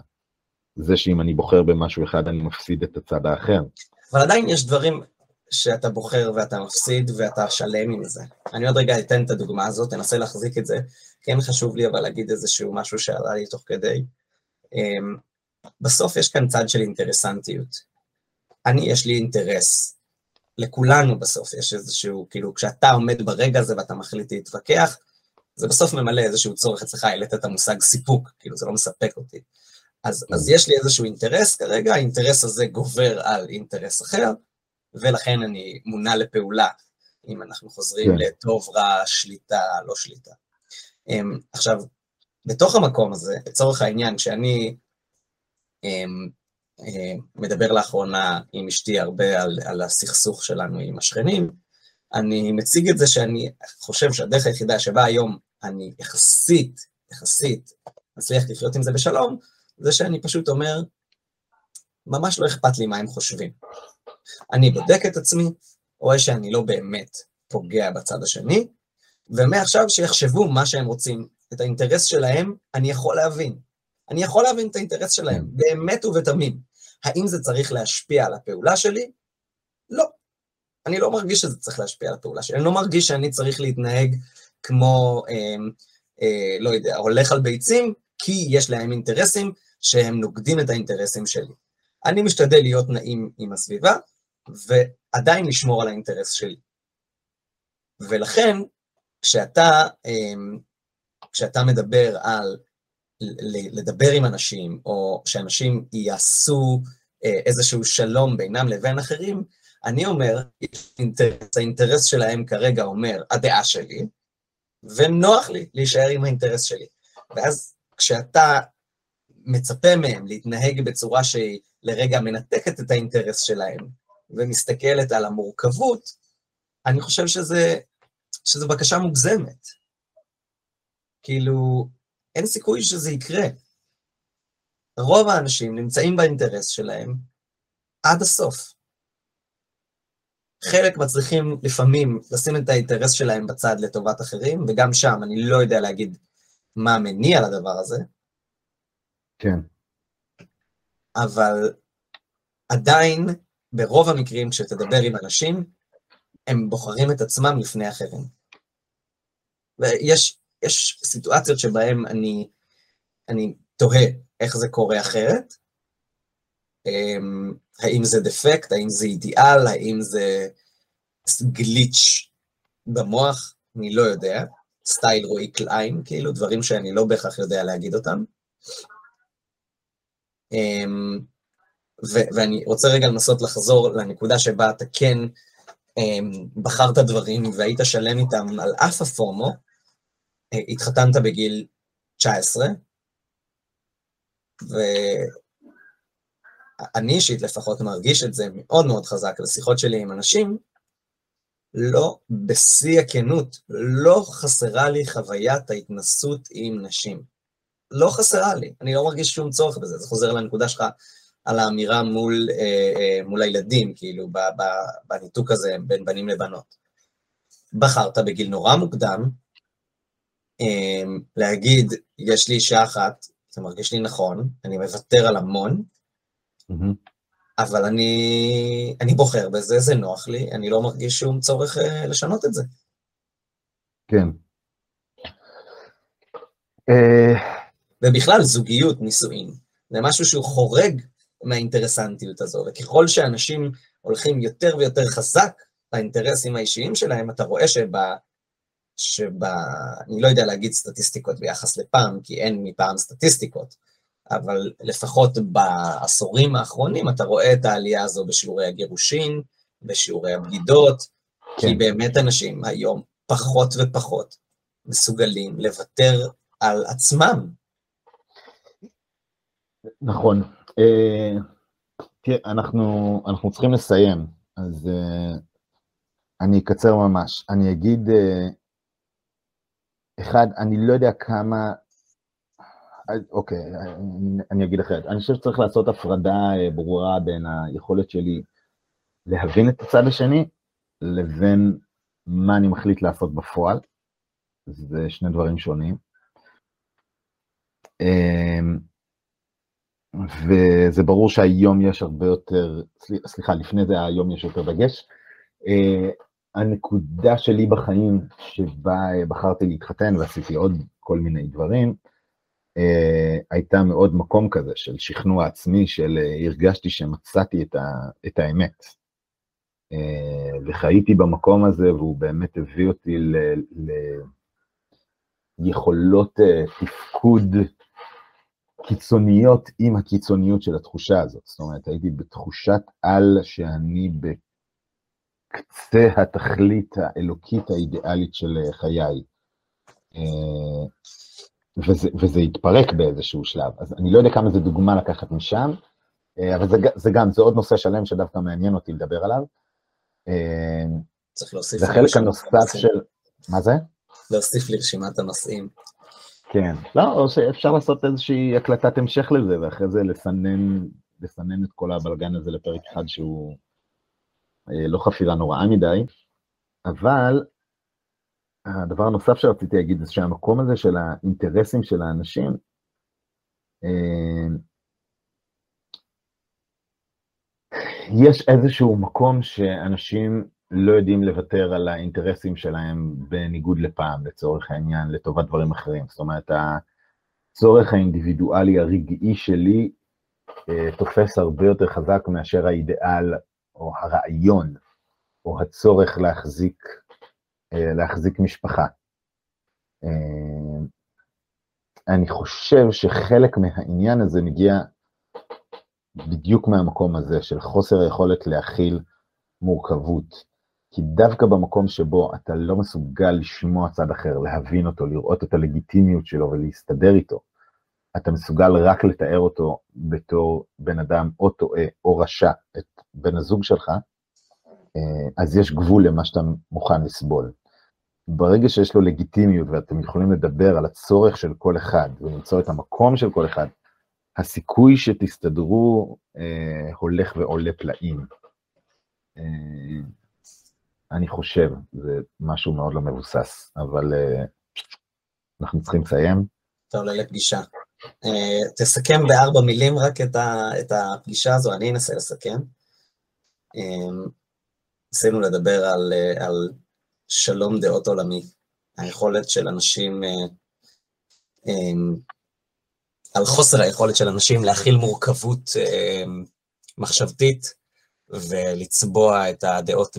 זה שאם אני בוחר במשהו אחד אני מפסיד את הצד האחר. אבל עדיין יש דברים שאתה בוחר ואתה מפסיד ואתה שלם עם זה. אני עוד רגע אתן את הדוגמה הזאת, אנסה להחזיק את זה. כן חשוב לי אבל להגיד איזשהו משהו שעלה לי תוך כדי. אמ, בסוף יש כאן צד של אינטרסנטיות. אני, יש לי אינטרס. לכולנו בסוף יש איזשהו, כאילו, כשאתה עומד ברגע הזה ואתה מחליט להתווכח, זה בסוף ממלא איזשהו צורך אצלך, העלית את המושג סיפוק, כאילו, זה לא מספק אותי. אז, אז יש לי איזשהו אינטרס כרגע, האינטרס הזה גובר על אינטרס אחר, ולכן אני מונה לפעולה, אם אנחנו חוזרים כן. לטוב, רע, שליטה, לא שליטה. Um, עכשיו, בתוך המקום הזה, לצורך העניין, כשאני um, uh, מדבר לאחרונה עם אשתי הרבה על, על הסכסוך שלנו עם השכנים, אני מציג את זה שאני חושב שהדרך היחידה שבה היום אני יחסית, יחסית, מצליח לחיות עם זה בשלום, זה שאני פשוט אומר, ממש לא אכפת לי מה הם חושבים. אני בודק את עצמי, רואה שאני לא באמת פוגע בצד השני, ומעכשיו שיחשבו מה שהם רוצים, את האינטרס שלהם, אני יכול להבין. אני יכול להבין את האינטרס שלהם, באמת ובתמים. האם זה צריך להשפיע על הפעולה שלי? לא. אני לא מרגיש שזה צריך להשפיע על הפעולה שלי. אני לא מרגיש שאני צריך להתנהג כמו, אה, אה, לא יודע, הולך על ביצים, כי יש להם אינטרסים שהם נוגדים את האינטרסים שלי. אני משתדל להיות נעים עם הסביבה, ועדיין לשמור על האינטרס שלי. ולכן, כשאתה, אמ, כשאתה מדבר על לדבר עם אנשים, או שאנשים יעשו אה, איזשהו שלום בינם לבין אחרים, אני אומר, אינטרס, האינטרס שלהם כרגע אומר, הדעה שלי, ונוח לי להישאר עם האינטרס שלי. ואז כשאתה מצפה מהם להתנהג בצורה שהיא לרגע מנתקת את האינטרס שלהם ומסתכלת על המורכבות, אני חושב שזה, שזה בקשה מוגזמת. כאילו, אין סיכוי שזה יקרה. רוב האנשים נמצאים באינטרס שלהם עד הסוף. חלק מצליחים לפעמים לשים את האינטרס שלהם בצד לטובת אחרים, וגם שם אני לא יודע להגיד מה המניע לדבר הזה, כן. אבל עדיין, ברוב המקרים, כשתדבר עם אנשים, הם בוחרים את עצמם לפני אחרים. ויש יש סיטואציות שבהן אני, אני תוהה איך זה קורה אחרת, אמ, האם זה דפקט, האם זה אידיאל, האם זה גליץ' במוח, אני לא יודע. סטייל רועי קליין, כאילו דברים שאני לא בהכרח יודע להגיד אותם. אמ, ו- ואני רוצה רגע לנסות לחזור לנקודה שבה אתה כן אמ, בחרת דברים והיית שלם איתם על אף הפורמו, אה, התחתנת בגיל 19, ואני אישית לפחות מרגיש את זה מאוד מאוד חזק בשיחות שלי עם אנשים, לא, בשיא הכנות, לא חסרה לי חוויית ההתנסות עם נשים. לא חסרה לי, אני לא מרגיש שום צורך בזה, זה חוזר לנקודה שלך על האמירה מול, אה, אה, מול הילדים, כאילו, ב, ב, בניתוק הזה בין בנים לבנות. בחרת בגיל נורא מוקדם אה, להגיד, יש לי אישה אחת, זה מרגיש לי נכון, אני מוותר על המון, mm-hmm. אבל אני, אני בוחר בזה, זה נוח לי, אני לא מרגיש שום צורך uh, לשנות את זה. כן. Uh... ובכלל, זוגיות, נישואין, זה משהו שהוא חורג מהאינטרסנטיות הזו, וככל שאנשים הולכים יותר ויותר חזק לאינטרסים האישיים שלהם, אתה רואה שב... שב... אני לא יודע להגיד סטטיסטיקות ביחס לפעם, כי אין מפעם סטטיסטיקות, אבל לפחות בעשורים האחרונים אתה רואה את העלייה הזו בשיעורי הגירושין, בשיעורי הבגידות, כן. כי באמת אנשים היום פחות ופחות מסוגלים לוותר על עצמם. נכון. אה, תראה, אנחנו, אנחנו צריכים לסיים, אז אה, אני אקצר ממש. אני אגיד, אה, אחד, אני לא יודע כמה אוקיי, אני אגיד אחרת. אני חושב שצריך לעשות הפרדה ברורה בין היכולת שלי להבין את הצד השני, לבין מה אני מחליט לעשות בפועל. זה שני דברים שונים. אמ, וזה ברור שהיום יש הרבה יותר, סליחה, לפני זה היום יש יותר דגש. אה, הנקודה שלי בחיים שבה בחרתי להתחתן ועשיתי עוד כל מיני דברים, אה, הייתה מאוד מקום כזה של שכנוע עצמי, של אה, הרגשתי שמצאתי את, ה, את האמת. אה, וחייתי במקום הזה, והוא באמת הביא אותי ליכולות תפקוד קיצוניות עם הקיצוניות של התחושה הזאת. זאת אומרת, הייתי בתחושת על שאני בקצה התכלית האלוקית האידיאלית של חיי. וזה, וזה התפרק באיזשהו שלב. אז אני לא יודע כמה זה דוגמה לקחת משם, אה, אבל זה, זה גם, זה עוד נושא שלם שדווקא מעניין אותי לדבר עליו. אה, צריך להוסיף... זה חלק הנוסף של... מה זה? להוסיף לרשימת הנושאים. כן, לא, או שאפשר לעשות איזושהי הקלטת המשך לזה, ואחרי זה לסנן, לסנן את כל הבלגן הזה לפרק אחד שהוא אה, לא חפירה נוראה מדי, אבל הדבר הנוסף שרציתי להגיד זה שהמקום הזה של האינטרסים של האנשים, אה, יש איזשהו מקום שאנשים לא יודעים לוותר על האינטרסים שלהם בניגוד לפעם, לצורך העניין, לטובת דברים אחרים. זאת אומרת, הצורך האינדיבידואלי הרגעי שלי אה, תופס הרבה יותר חזק מאשר האידיאל או הרעיון, או הצורך להחזיק אה, להחזיק משפחה. אה, אני חושב שחלק מהעניין הזה מגיע בדיוק מהמקום הזה של חוסר היכולת להכיל מורכבות. כי דווקא במקום שבו אתה לא מסוגל לשמוע צד אחר, להבין אותו, לראות את הלגיטימיות שלו ולהסתדר איתו, אתה מסוגל רק לתאר אותו בתור בן אדם או טועה או רשע, את בן הזוג שלך, אה, אז יש גבול למה שאתה מוכן לסבול. ברגע שיש לו לגיטימיות ואתם יכולים לדבר על הצורך של כל אחד ולמצוא את המקום של כל אחד, הסיכוי שתסתדרו אה, הולך ועולה פלאים. אה, אני חושב, זה משהו מאוד לא מבוסס, אבל אה, אנחנו צריכים לסיים. אתה עולה לפגישה. אה, תסכם בארבע מילים רק את, הפגישה הזו, אני אנסה לסכם. אה, ניסינו לדבר על, על שלום דעות עולמי, היכולת של אנשים, על חוסר היכולת של אנשים להכיל מורכבות מחשבתית, ולצבוע את הדעות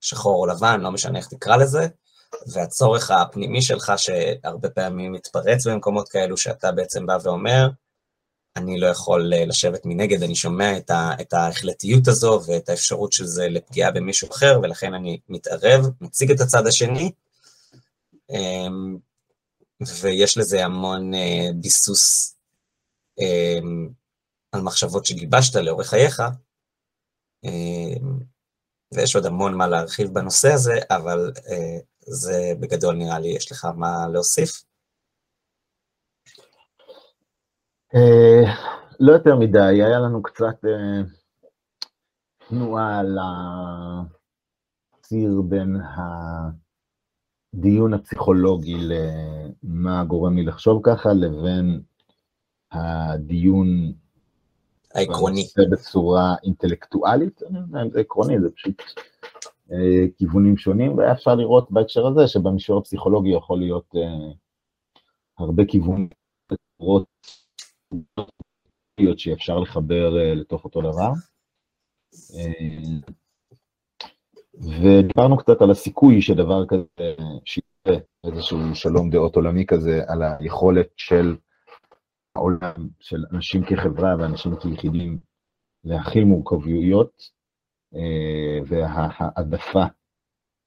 בשחור או לבן, לא משנה איך תקרא לזה, והצורך הפנימי שלך, שהרבה פעמים מתפרץ במקומות כאלו, שאתה בעצם בא ואומר, אני לא יכול לשבת מנגד, אני שומע את, ה, את ההחלטיות הזו ואת האפשרות של זה לפגיעה במישהו אחר, ולכן אני מתערב, מציג את הצד השני, אמ, ויש לזה המון אה, ביסוס אמ, על מחשבות שגיבשת לאורך חייך, אמ, ויש עוד המון מה להרחיב בנושא הזה, אבל אה, זה בגדול נראה לי, יש לך מה להוסיף? אה, לא יותר מדי, היה לנו קצת תנועה על הציר בין הדיון הפסיכולוגי למה גורם לי לחשוב ככה, לבין הדיון העקרוני. בצורה אינטלקטואלית, זה עקרוני, זה פשוט אה, כיוונים שונים, והיה אפשר לראות בהקשר הזה שבמישור הפסיכולוגי יכול להיות אה, הרבה כיוונים, שאפשר לחבר אה, לתוך אותו דבר. ודיברנו קצת על הסיכוי שדבר כזה, שיהיה איזשהו שלום דעות עולמי כזה, על היכולת של העולם, של אנשים כחברה ואנשים כיחידים, להכיל מורכבויות, וההעדפה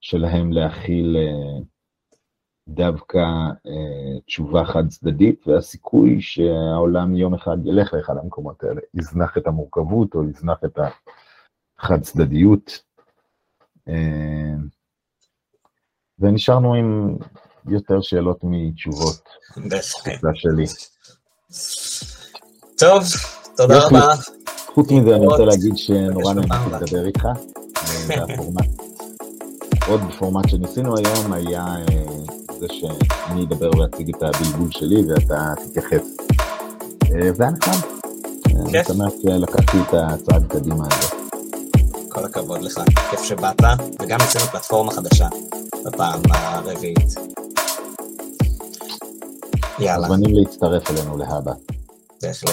שלהם להכיל דווקא תשובה חד צדדית, והסיכוי שהעולם יום אחד ילך לאחד המקומות האלה, יזנח את המורכבות או יזנח את החד צדדיות. ונשארנו עם יותר שאלות מתשובות. בהחלט. שלי. טוב, תודה רבה. חוץ מזה אני רוצה להגיד שנורא נהניתי לדבר איתך. עוד פורמט שניסינו היום היה זה שאני אדבר ואציג את הבלבול שלי ואתה תתייחס. זה היה נחמד. אני שמח שלקחתי את הצעד קדימה הזה. כל הכבוד לך, כיף שבאת, וגם אצלנו פלטפורמה חדשה בפעם הרביעית. יאללה. מוזמנים להצטרף אלינו להבא. בהחלט.